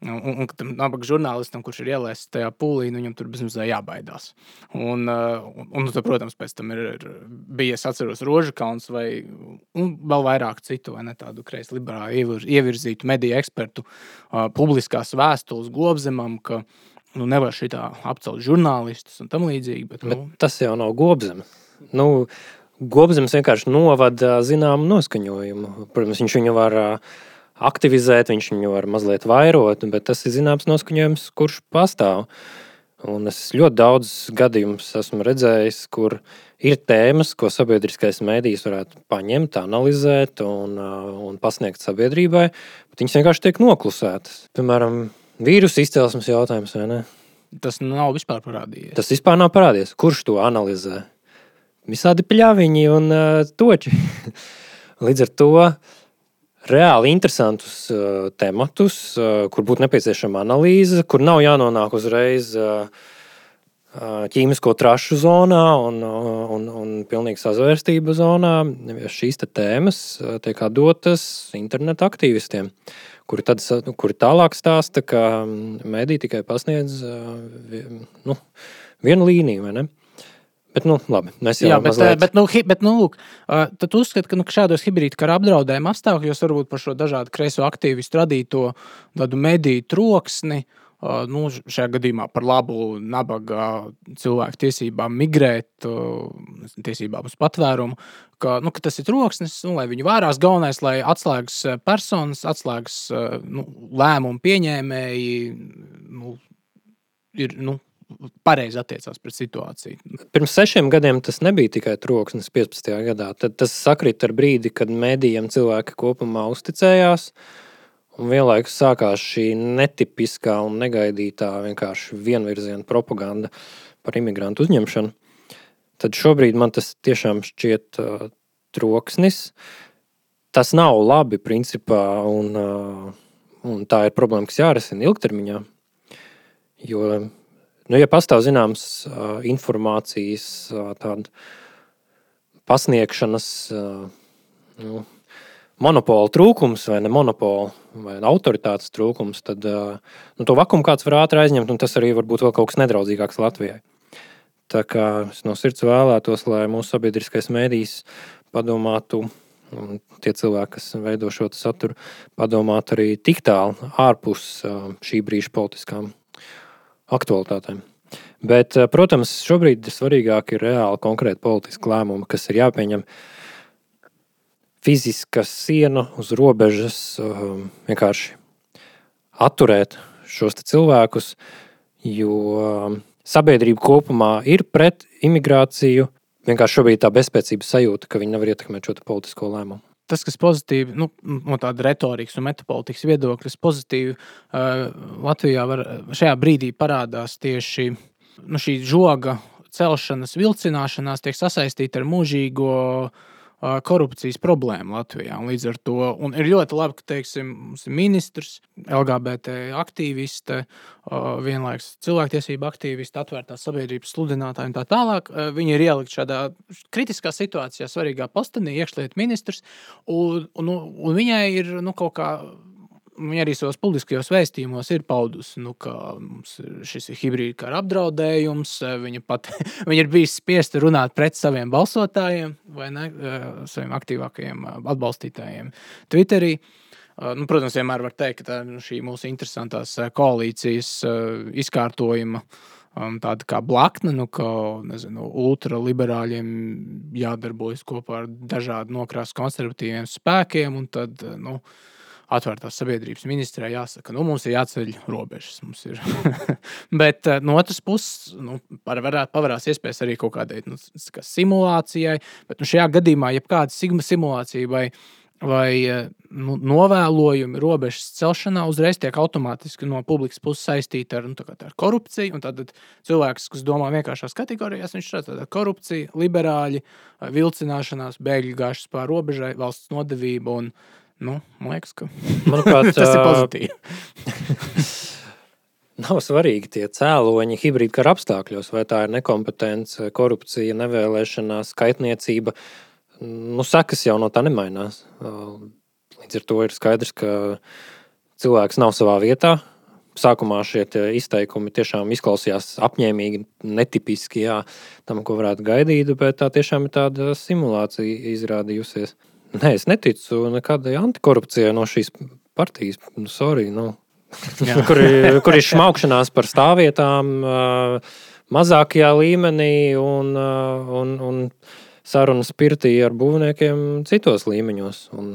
Un, un, tam nabaga žurnālistam, kurš ir ielaists tajā pūlī, nu, viņam tur bezmazliet jābaidās. Un, un, un tad, protams, pēc tam ir, ir bija, es atceros, Roža kauns vai vēl vairāk citu, vai ne tādu kreisi liberālu ievirzītu mediju ekspertu uh, publiskās vēstules globzemam, ka uh, nu, nevar šitā apcelt žurnālistus un tam līdzīgi. Bet, nu... bet tas jau nav gobzems. Nu, gobzems vienkārši novada zināmu noskaņojumu. Protams, viņš viņu var aktivizēt, viņš viņu var mazliet vairot, bet tas ir zināms noskaņojums, kurš pastāv. Un es ļoti daudz gadījumus esmu redzējis, kur ir tēmas, ko sabiedriskais mēdījis varētu paņemt, analizēt un, un pasniegt sabiedrībai, bet viņas vienkārši tiek noklusētas. Piemēram, Vīrusu izcelsmes jautājums, vai ne? Tas nav vispār parādījies. Tas vispār nav parādījies. Kurš to analizē? Visādi pļāviņi un uh, toči. Līdz ar to reāli interesantus uh, tematus, uh, kur būtu nepieciešama analīze, kur nav jānonāk uzreiz uh, ķīmisko trašu zonā un, un, un pilnīgi sazvērstības zonā, šīs tēmas tiek dotas internetu aktīvistiem, kuri, tad, kuri tālāk stāsta, ka mediji tikai pasniedz nu, vienu līniju. Bet, nu, labi, mēs jau tādā mazliet... bet, nu, hi, bet, nu, lūk, tad uzskat, ka nu, šādos hibrīda kara apdraudējuma apstākļos varbūt par šo dažādu kreiso aktīvistu radīto tādu mediju troksni uh, nu, šajā gadījumā par labu nabaga cilvēku tiesībām migrēt, tiesībām uz patvērumu, ka, nu, ka tas ir troksnis, nu, lai viņi vērās. Galvenais, lai atslēgas personas, atslēgas nu, lēmumu pieņēmēji nu, ir. Nu, pareizi attiecās pret situāciju. Pirms sešiem gadiem tas nebija tikai troksnis, 15. gadā. Tad tas sakrit ar brīdi, kad mēdījiem cilvēki kopumā uzticējās. Uh, Un vienlaikus sākās šī netipiskā un negaidītā vienkārši vienvirziena propaganda par imigrantu uzņemšanu. Tad šobrīd man tas tiešām šķiet uh, troksnis. Tas nav labi, principā, un, uh, un tā ir problēma, kas jārisina ilgtermiņā. Jo, nu, ja pastāv zināms uh, informācijas uh, pasniegšanas uh, nu, monopola trūkums vai ne monopola vai autoritātes trūkums, tad nu, to vakumu kāds var ātri aizņemt, un tas arī var būt vēl kaut kas nedraudzīgāks Latvijai. Tā kā es no sirds vēlētos, lai mūsu sabiedriskais mēdījis padomātu, un tie cilvēki, kas veido šo saturu, padomātu arī tik tālu ārpus šī brīža politiskām aktualitātēm. Bet, protams, šobrīd svarīgāk ir reāli konkrēti politiski lēmumi, kas ir jāpieņem uh, fiziska siena uz robežas um, vienkārši atturēt šos cilvēkus, jo um, sabiedrība kopumā ir pret imigrāciju. Vienkārši šobrīd tā bezspēcības sajūta, ka viņi nevar ietekmēt šo politisko lēmumu. Tas, kas pozitīvi nu, no tāda retorikas un metapolitikas viedokļa, pozitīvi uh, Latvijā var, šajā brīdī parādās tieši nu, šī žoga celšanas, vilcināšanās, tiek sasaistīta ar mūžīgo uh, korupcijas problēma Latvijā. Un līdz ar to ir ļoti labi, ka teiksim, mums ir ministrs, LGBT aktīviste, vienlaikus cilvēktiesība aktīviste, atvērtās sabiedrības sludinātāji un tā tālāk. Viņi ir ielikt šādā kritiskā situācijā, svarīgā postenī, iekšlietu ministrs, un, un, un viņai ir nu, kaut kā viņa arī savos publiskajos vēstījumos ir paudusi, nu, ka šis ir hibrīda kara apdraudējums. Viņa, pat, viņa ir bijusi spiesta runāt pret saviem balsotājiem vai ne, saviem aktīvākajiem atbalstītājiem Twitterī. Nu, protams, vienmēr var teikt, ka tā, nu, šī mūsu interesantās koalīcijas izkārtojuma tāda kā blakne, nu, ka nezinu, ultraliberāļiem jādarbojas kopā ar dažādu nokrāsu konservatīviem spēkiem. Tad, nu, atvērtās sabiedrības ministrē jāsaka, nu, mums ir jāceļ robežas. Ir. Bet eh, no otras puses, nu, pavērās iespējas arī kaut kādai nu, kā simulācijai. Bet nu, šajā gadījumā, ja kāda simulācija vai, vai eh, nu, novēlojumi robežas celšanā uzreiz tiek automātiski no publikas puses saistīti ar, nu, ar korupciju. Tad cilvēks, kas domā vienkāršās kategorijās, viņš redz korupciju, liberāļi, vilcināšanās, bēgļu gājušas pāri robežai, valsts nodevība un Nu, man liekas, ka Manuprāt, tas ir pozitīvi. Nav svarīgi tie cēloņi hibrīda kara apstākļos, vai tā ir nekompetence, korupcija, nevēlēšanās, kaitniecība. Nu, sekas jau no tā nemainās. Līdz ar to ir skaidrs, ka cilvēks nav savā vietā. Sākumā šie izteikumi tiešām izklausījās apņēmīgi, netipiski jā, tam, ko varētu gaidīt, bet tā tiešām ir tāda simulācija izrādījusies. Nē, es neticu nekādai antikorupcijai no šīs partijas. Nu, sorry, nu. kur, kur ir šmaukšanās par stāvvietām, mazākajā līmenī un, un, un sarunas pirtī ar būvniekiem citos līmeņos. Un,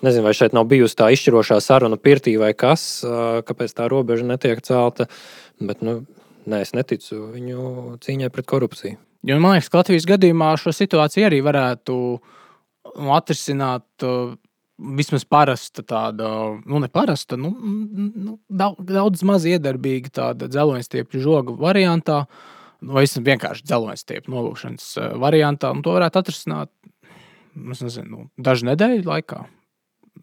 nezinu, vai šeit nav bijusi tā izšķirošā saruna pirtī vai kas, kāpēc tā robeža netiek celta. Bet nu, nē, es neticu viņu cīņai pret korupciju. Jo, man liekas, ka Latvijas gadījumā šo situāciju arī varētu uh, nu, atrisināt. Uh, vismaz parasta tāda, nu, ne parasta, nu, nu, daudz, daudz maz iedarbīga tāda dzeloņstiepļu žoga variantā, vai nu, vienkārši dzeloņstiepļu nolūkšanas uh, variantā. Un to varētu atrisināt, nezinu, dažu nedēļu laikā.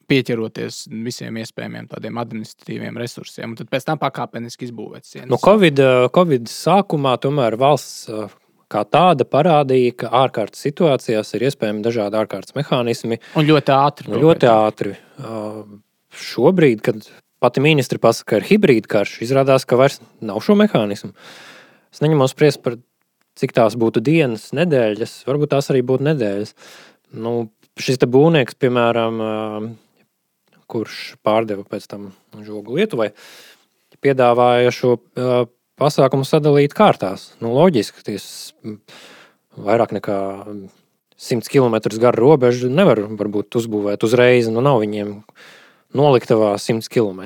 pieķeroties visiem iespējamiem tādiem administratīviem resursiem, un tad pēc tam pakāpeniski izbūvēt sienas. Nu, COVID, Covid sākumā tomēr valsts kā tāda parādīja, ka ārkārtas situācijās ir iespējami dažādi ārkārtas mehānismi. Un ļoti ātri. Un ļoti ātri. Šobrīd, kad pati ministra pasaka, ka ir hibrīda karš, izrādās, ka vairs nav šo mehānismu. Es neņemu spriest par cik tās būtu dienas, nedēļas, varbūt tās arī būtu nedēļas. Nu, šis būvnieks, piemēram, kurš pārdeva pēc tam žogu Lietuvai, piedāvāja šo pasākumu sadalīt kārtās. Nu, loģiski, ka vairāk nekā 100 km garu robežu nevar varbūt uzbūvēt uzreiz. Nu, nav viņiem noliktavā 100 km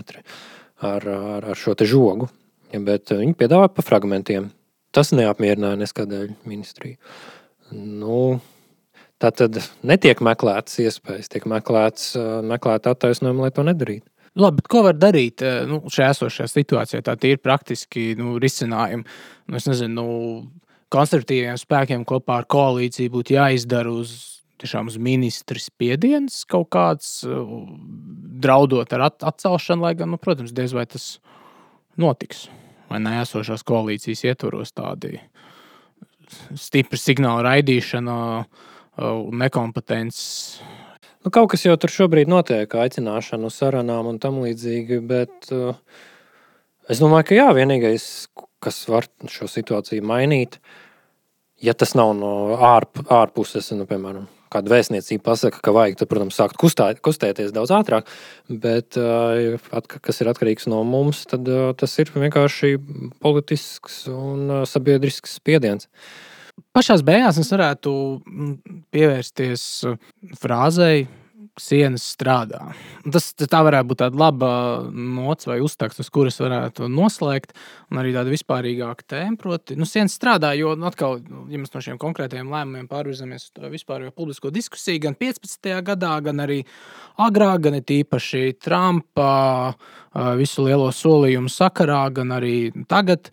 ar, ar, ar šo žogu. Bet viņi piedāvā pa fragmentiem. Tas neapmierināja neskādēļ ministriju. Nu, tā tad netiek meklētas iespējas, tiek meklēts, meklēt attaisnojumi, lai to nedarītu. Labi, bet ko var darīt nu, šajā esošajā situācijā? Tā ir praktiski nu, risinājumi. Nu, es nezinu, nu, konservatīviem spēkiem kopā ar koalīciju būtu jāizdara uz, tiešām, uz ministra spiediens kaut kāds, draudot ar atcelšanu, lai gan, nu, protams, diez vai tas notiks. Vai ne esošās koalīcijas ietvaros tādi stipri signāli raidīšana un nekompetences Nu, kaut kas jau tur šobrīd notiek, aicināšanu sarunām un tam līdzīgi. Bet uh, es domāju, ka jā, vienīgais, kas var šo situāciju mainīt, ja tas nav no ārp, ārpuses, nu, piemēram, kāda vēstniecība pasaka, ka vajag, tad, protams, sākt kustā, kustēties daudz ātrāk. Bet, uh, at, kas ir atkarīgs no mums, tad uh, tas ir vienkārši politisks un uh, sabiedrisks spiediens. Pašā beigās es varētu pievērsties frāzei, sienas strādā. Tas tā varētu būt tāda laba nots vai uztakts, uz kuras varētu noslēgt. Un arī tāda vispārīgāka tēma, proti, nu, sienas strādā. Jo, nu, atkal, ja mēs no šiem konkrētajiem lēmumiem pārvirzamies uz vispārējo publisko diskusiju, gan 15. gadā, gan arī agrāk, gan īpaši Trumpa visu lielo solījumu sakarā, gan arī tagad.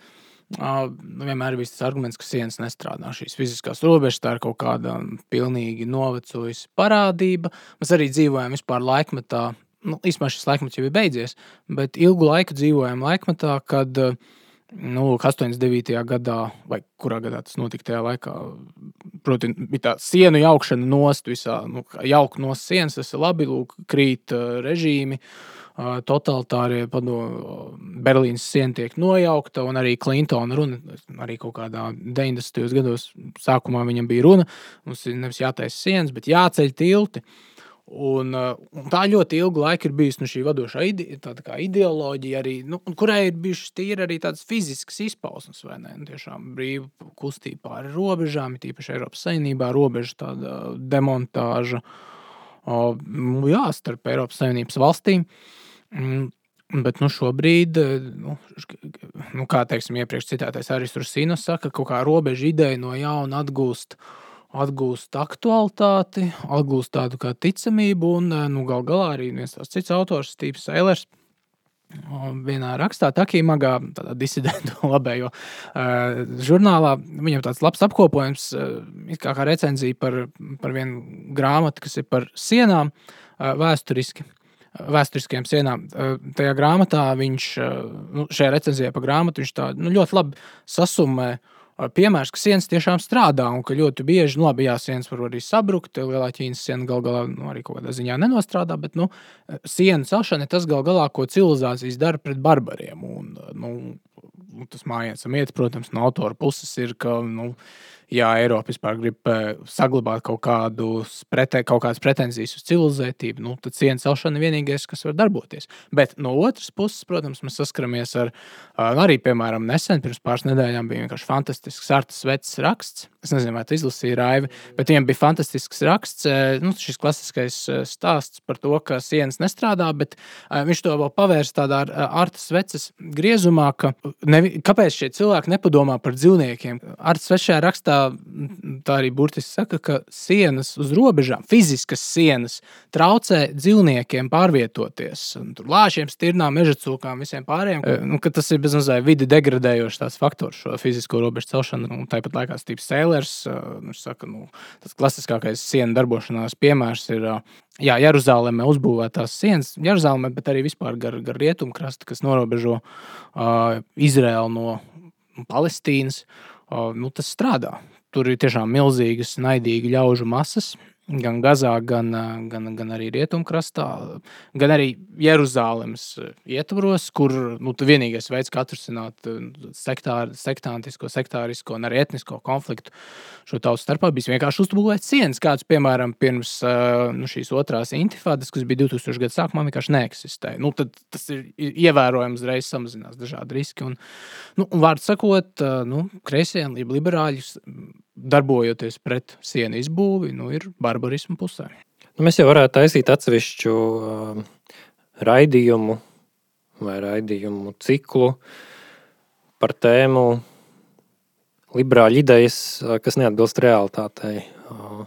Nu, vienmēr ir tas arguments, ka sienas nestrādā. Šīs fiziskās robežas tā ir kaut kāda pilnīgi novecojusi parādība. Mēs arī dzīvojam vispār laikmetā, nu, īstenībā šis laikmets jau ir beidzies, bet ilgu laiku dzīvojam laikmetā, kad nu, 89. gadā, vai kurā gadā tas notika tajā laikā, proti, bija tā sienu jaukšana nost visā, nu, jaukt no sienas, tas ir labi, lūk, krīt režīmi. Uh, totalitārie padomu, Berlīnas siena tiek nojaukta, un arī Klintona runa, arī kaut kādā 90. gados sākumā viņam bija runa, mums ir nevis jātaisa sienas, bet jāceļ tilti. Un, un tā ļoti ilgu laiku ir bijusi nu, šī vadošā ide, ideoloģija, arī, nu, kurai ir bijušas tīri arī tādas fiziskas izpausmes, vai ne? Nu, tiešām brīva kustība pāri robežām, ir īpaši Eiropas Savienībā, robeža tāda demontāža, nu, jā, starp Eiropas Savienības valstīm. Uh, bet nu, šobrīd, eh, nu, nu, kā teiksim, iepriekš citētais arī Rusīnas saka, ka kaut kā robeža ideja no jauna atgūst, atgūst aktualitāti, atgūst tādu kā ticamību, un eh, nu, gal galā arī viens tāds cits autors, Stīvs Eilers, vienā rakstā, Takīmagā, tādā disidentu labējo uh, žurnālā, viņam tāds labs apkopojums, uh, kā, kā recenzija par, par vienu grāmatu, kas ir par sienām uh, vēsturiski vēsturiskajām sienām. Tajā grāmatā viņš, nu, šajā recenzijā par grāmatu, viņš tā nu, ļoti labi sasumē. Piemērs, ka sienas tiešām strādā un ka ļoti bieži, nu, labi, jā, sienas var arī sabrukt. Lielā ķīnas siena gal galā nu, arī kaut kādā ziņā nenostrādā, bet nu, sienu celšana ir tas gal galā, ko civilizācijas dara pret barbariem. Un, nu, tas mājiņas iet, protams, no autora puses ir, ka nu, ja Eiropa vispār grib eh, saglabāt kaut, pretē, kaut kādas pretenzijas uz civilizētību, nu, tad cieņas celšana ir vienīgais, kas var darboties. Bet no otras puses, protams, mēs saskaramies ar arī, piemēram, nesen, pirms pāris nedēļām bija vienkārši fantastisks Artas Vecs raksts. Es nezinu, vai tu izlasīji Raivi, bet viņam bija fantastisks raksts. Eh, nu, šis klasiskais eh, stāsts par to, ka sienas nestrādā, bet viņš to vēl pavērst tādā Artas Veces griezumā, ka nevi, kāpēc šie cilvēki nepadomā par dzīvniekiem. Artas Vecs šajā rakstā tā arī burtiski saka, ka sienas uz robežām, fiziskas sienas, traucē dzīvniekiem pārvietoties. Tur lāčiem, stirnām, meža cūkām, visiem pārējiem. Nu, tas ir bezmazliet vidi degradējošs faktors, šo fizisko robežu celšanu. Un tāpat laikā Steve's Sailors, viņš saka, nu, tas klasiskākais sienu darbošanās piemērs ir. Jā, Jeruzalemē uzbūvētās sienas, Jeruzalemē, bet arī vispār gar, gar rietumu krastu, kas norobežo uh, Izraēlu no Palestīnas. Uh, nu, tas strādā. Tur ir tiešām milzīgas, naidīgas ļaužu masas, gan Gazā, gan, gan, gan arī Rietumkrastā, gan arī Jeruzalemes ietvaros, kur nu, vienīgais veids, kā atrisināt sektār, sektāntisko, sektārisko un arī etnisko konfliktu šo tautu starpā, bija vienkārši uzbūvēt sienas, kāds, piemēram, pirms nu, šīs otrās intifādas, kas bija 2000 gadu sākumā, vienkārši neeksistēja. Nu, tad tas ir ievērojams, reiz samazinās dažādi riski. Un, nu, un vārdu sakot, nu, kreisie, liberāļus darbojoties pret sienu izbūvi, nu, ir barbarismu pusē. Nu, mēs jau varētu taisīt atsevišķu uh, raidījumu vai raidījumu ciklu par tēmu liberāļu idejas, kas neatbilst realitātei. Uh,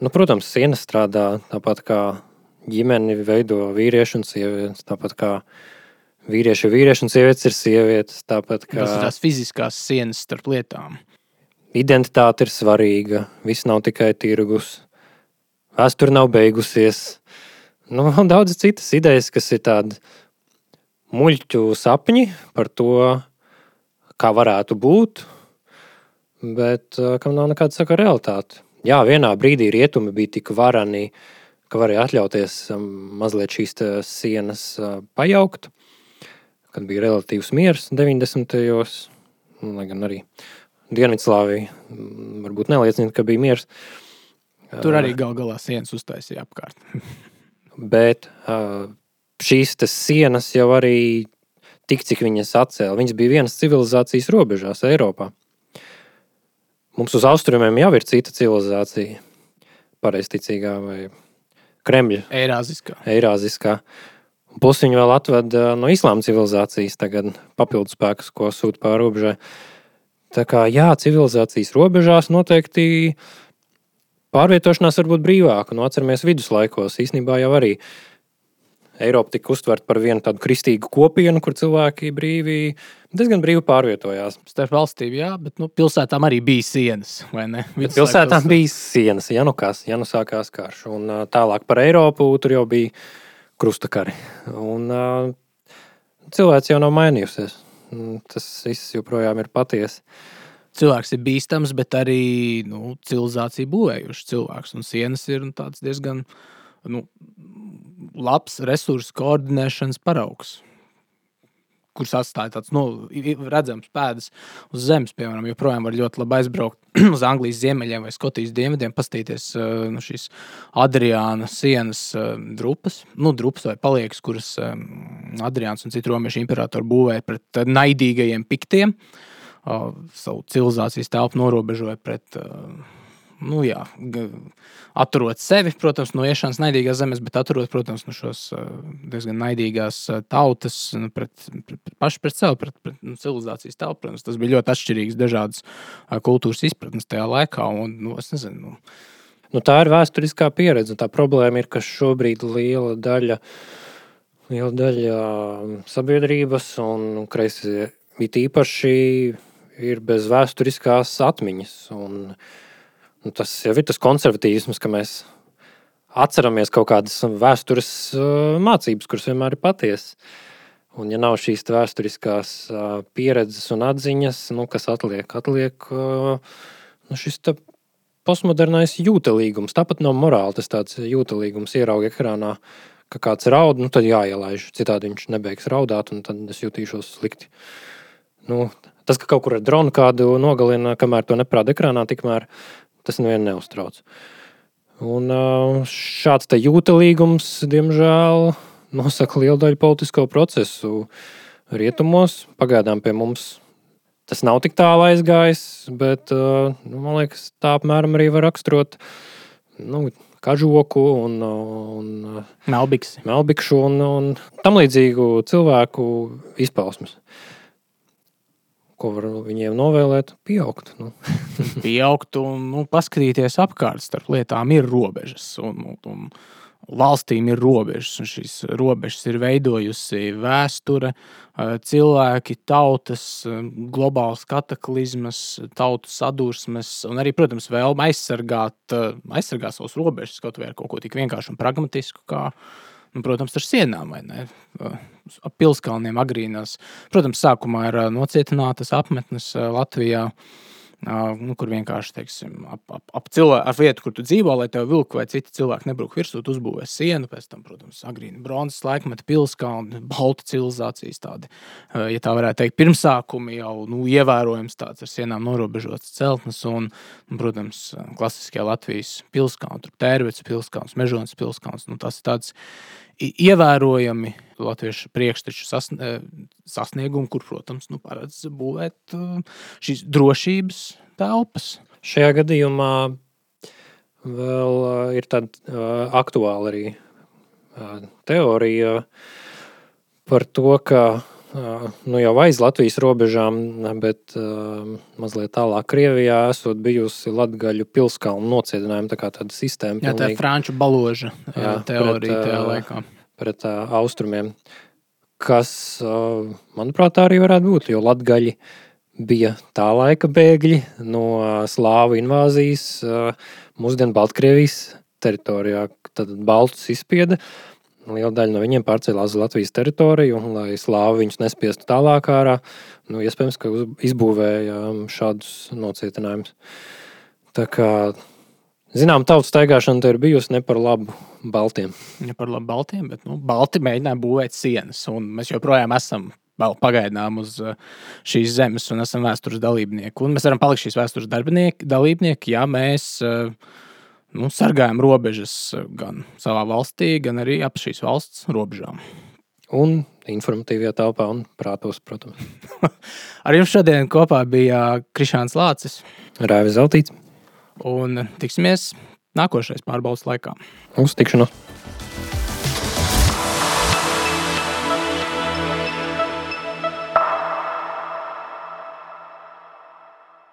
nu, protams, siena strādā tāpat kā ģimeni veido vīrieši un sievietes, tāpat kā vīrieši vīrieši un sievietes ir sievietes. Tāpat kā tas ir tās fiziskās sienas starp lietām identitāte ir svarīga, viss nav tikai tirgus, vēsture nav beigusies. Nu, vēl daudz citas idejas, kas ir tādi muļķu sapņi par to, kā varētu būt, bet kam nav nekāda saka realitāte. Jā, vienā brīdī rietumi bija tik varani, ka varēja atļauties mazliet šīs sienas pajaukt, kad bija relatīvs miers 90. gados, lai gan arī Dienvidslāvija varbūt neliecina, ka bija miers. Tur arī gal galā sienas uztaisīja apkārt. Bet šīs sienas jau arī tik, cik viņas atcēla, viņas bija vienas civilizācijas robežās Eiropā. Mums uz austrumiem jau ir cita civilizācija, pareizticīgā vai Kremļa. Eirāziskā. Eirāziskā. Plus viņi vēl atved no islāma civilizācijas tagad papildus spēkus, ko sūta pāri robežai. Uh, Tā kā jā, civilizācijas robežās noteikti pārvietošanās var būt brīvāka. Nu, atceramies viduslaikos, īstenībā jau arī Eiropa tika uztverta par vienu tādu kristīgu kopienu, kur cilvēki brīvi, diezgan brīvi pārvietojās. Starp valstīm, jā, bet nu, pilsētām arī bija sienas. Pilsētām bija sienas, ja nu, kas, ja nu sākās karš. Un tālāk par Eiropu tur jau bija krustakari. Un, cilvēks jau nav mainījusies. Tas viss joprojām ir patiesa. Cilvēks ir bīstams, bet arī nu, civilizācija būvējuši cilvēks. Un sienas ir nu, diezgan nu, labs resursu koordinēšanas paraugs kurš atstāja tāds nu, redzams pēdas uz zemes, piemēram, joprojām var ļoti labi aizbraukt uz Anglijas ziemeļiem vai Skotijas dienvidiem, paskatīties nu, šīs Adriāna sienas drupas, nu, drupas vai paliekas, kuras Adriāns un citu romiešu imperatori būvēja pret naidīgajiem piktiem. Savu civilizācijas telpu norobežoja pret uh, nu, jā, atturot sevi, protams, no iešanas naidīgās zemes, bet atturot, protams, no šos diezgan naidīgās tautas nu, pret, pret, pret pašu pret sevi, pret, pret nu, civilizācijas telpu. Protams, tas bija ļoti atšķirīgs dažādas kultūras izpratnes tajā laikā. Un, nu, nezinu, nu. Nu, tā ir vēsturiskā pieredze. Tā problēma ir, ka šobrīd liela daļa, liela daļa sabiedrības un kreisie it īpaši ir bez vēsturiskās atmiņas. Un, uh, Nu, tas jau ir tas konservatīvisms, ka mēs atceramies kaut kādas vēstures mācības, kuras vienmēr ir patiesas. Un, ja nav šīs vēsturiskās pieredzes un atziņas, nu, kas atliek? Atliek nu, šis postmodernais jūtelīgums. Tāpat nav morāli tas tāds jūtelīgums, ierauga ekrānā, ka kāds raud, nu, tad jāielaiž. Citādi viņš nebeigs raudāt, un tad es jutīšos slikti. Nu, tas, ka kaut kur ar dronu kādu nogalina, kamēr to neprāda ekrānā, tikmēr Tas nevienu neuztrauc. Un šāds jūtīgums, diemžēl, nosaka lielu daļu politisko procesu rietumos. Pagaidām pie mums tas nav tik tālu aizgājis, bet nu, man liekas, tā apmēram arī var raksturot nu, kažoku un, un melbiksu, un, un tam līdzīgu cilvēku izpausmes. Ko var viņiem novēlēt, pieaugt. Nu. pieaugt un nu, paskatīties apkārt. Starp lietām ir robežas. Un, un, un valstīm ir robežas, un šīs robežas ir veidojusi vēsture, cilvēki, tautas, globāls kataklizmas, tautu sadursmes, un arī, protams, vēlme aizsargāt, aizsargāt savus robežas kaut vai ar kaut ko tik vienkāršu un pragmatisku. Kā, nu, protams, ar sienām vai ne. Ap pilskalniem agrīnās. Protams, sākumā ir nocietinātas apmetnes Latvijā. Nu, kur vienkārši teiksim, ap, ap, ap, cilvēku, ap vietu, kur tu dzīvo, lai tev vilku vai citi cilvēki nebrauc virsū, tu uzbūvē sienu. Pēc tam, protams, agrīna bronzas laikmeta pilskalni, balta civilizācijas tādi, ja tā varētu teikt, pirmsākumi jau nu, ievērojams tāds ar sienām norobežots celtnes. Un, un, protams, klasiskajā Latvijas pilskalni, tur tērvets pilskalns, mežonas pilskalns. Nu, tas ir tāds ievērojami latviešu priekšteču sasniegumu, kur, protams, nu, paredz būvēt šīs drošības telpas. Šajā gadījumā vēl ir tāda aktuāla arī teorija par to, ka nu, jau aiz Latvijas robežām, bet mazliet tālāk Krievijā esot bijusi Latgaļu pilskalnu nociedinājuma tā kā tāda sistēma. Jā, tā ir franču baloža jā, teorija pret, tajā laikā. Pret austrumiem, kas, manuprāt, arī varētu būt, jo Latgaļi bija tā laika bēgļi no slāvu invāzijas mūsdienu Baltkrievijas teritorijā, tad Baltus izspieda. Uh, Liela daļa no viņiem pārcēlās uz Latvijas teritoriju, un, lai slāvi viņus nespiestu tālāk ārā, nu, iespējams, ka izbūvēja um, šādus nocietinājumus. Tā kā, zinām, tautas staigāšana ir bijusi ne par labu Baltiem. Ne par labu Baltiem, bet nu, Balti mēģināja būvēt sienas, un mēs joprojām esam vēl pagaidām uz uh, šīs zemes un esam vēstures dalībnieki. Un mēs varam palikt šīs vēstures dalībnieki, ja mēs uh, nu, sargājam robežas gan savā valstī, gan arī ap šīs valsts robežām. Un informatīvajā telpā un prātos, protams. Ar jums šodien kopā bija Krišāns Lācis, Rāvis Zeltīts. Un tiksimies nākošais pārbaudas laikā. Uz tikšanos!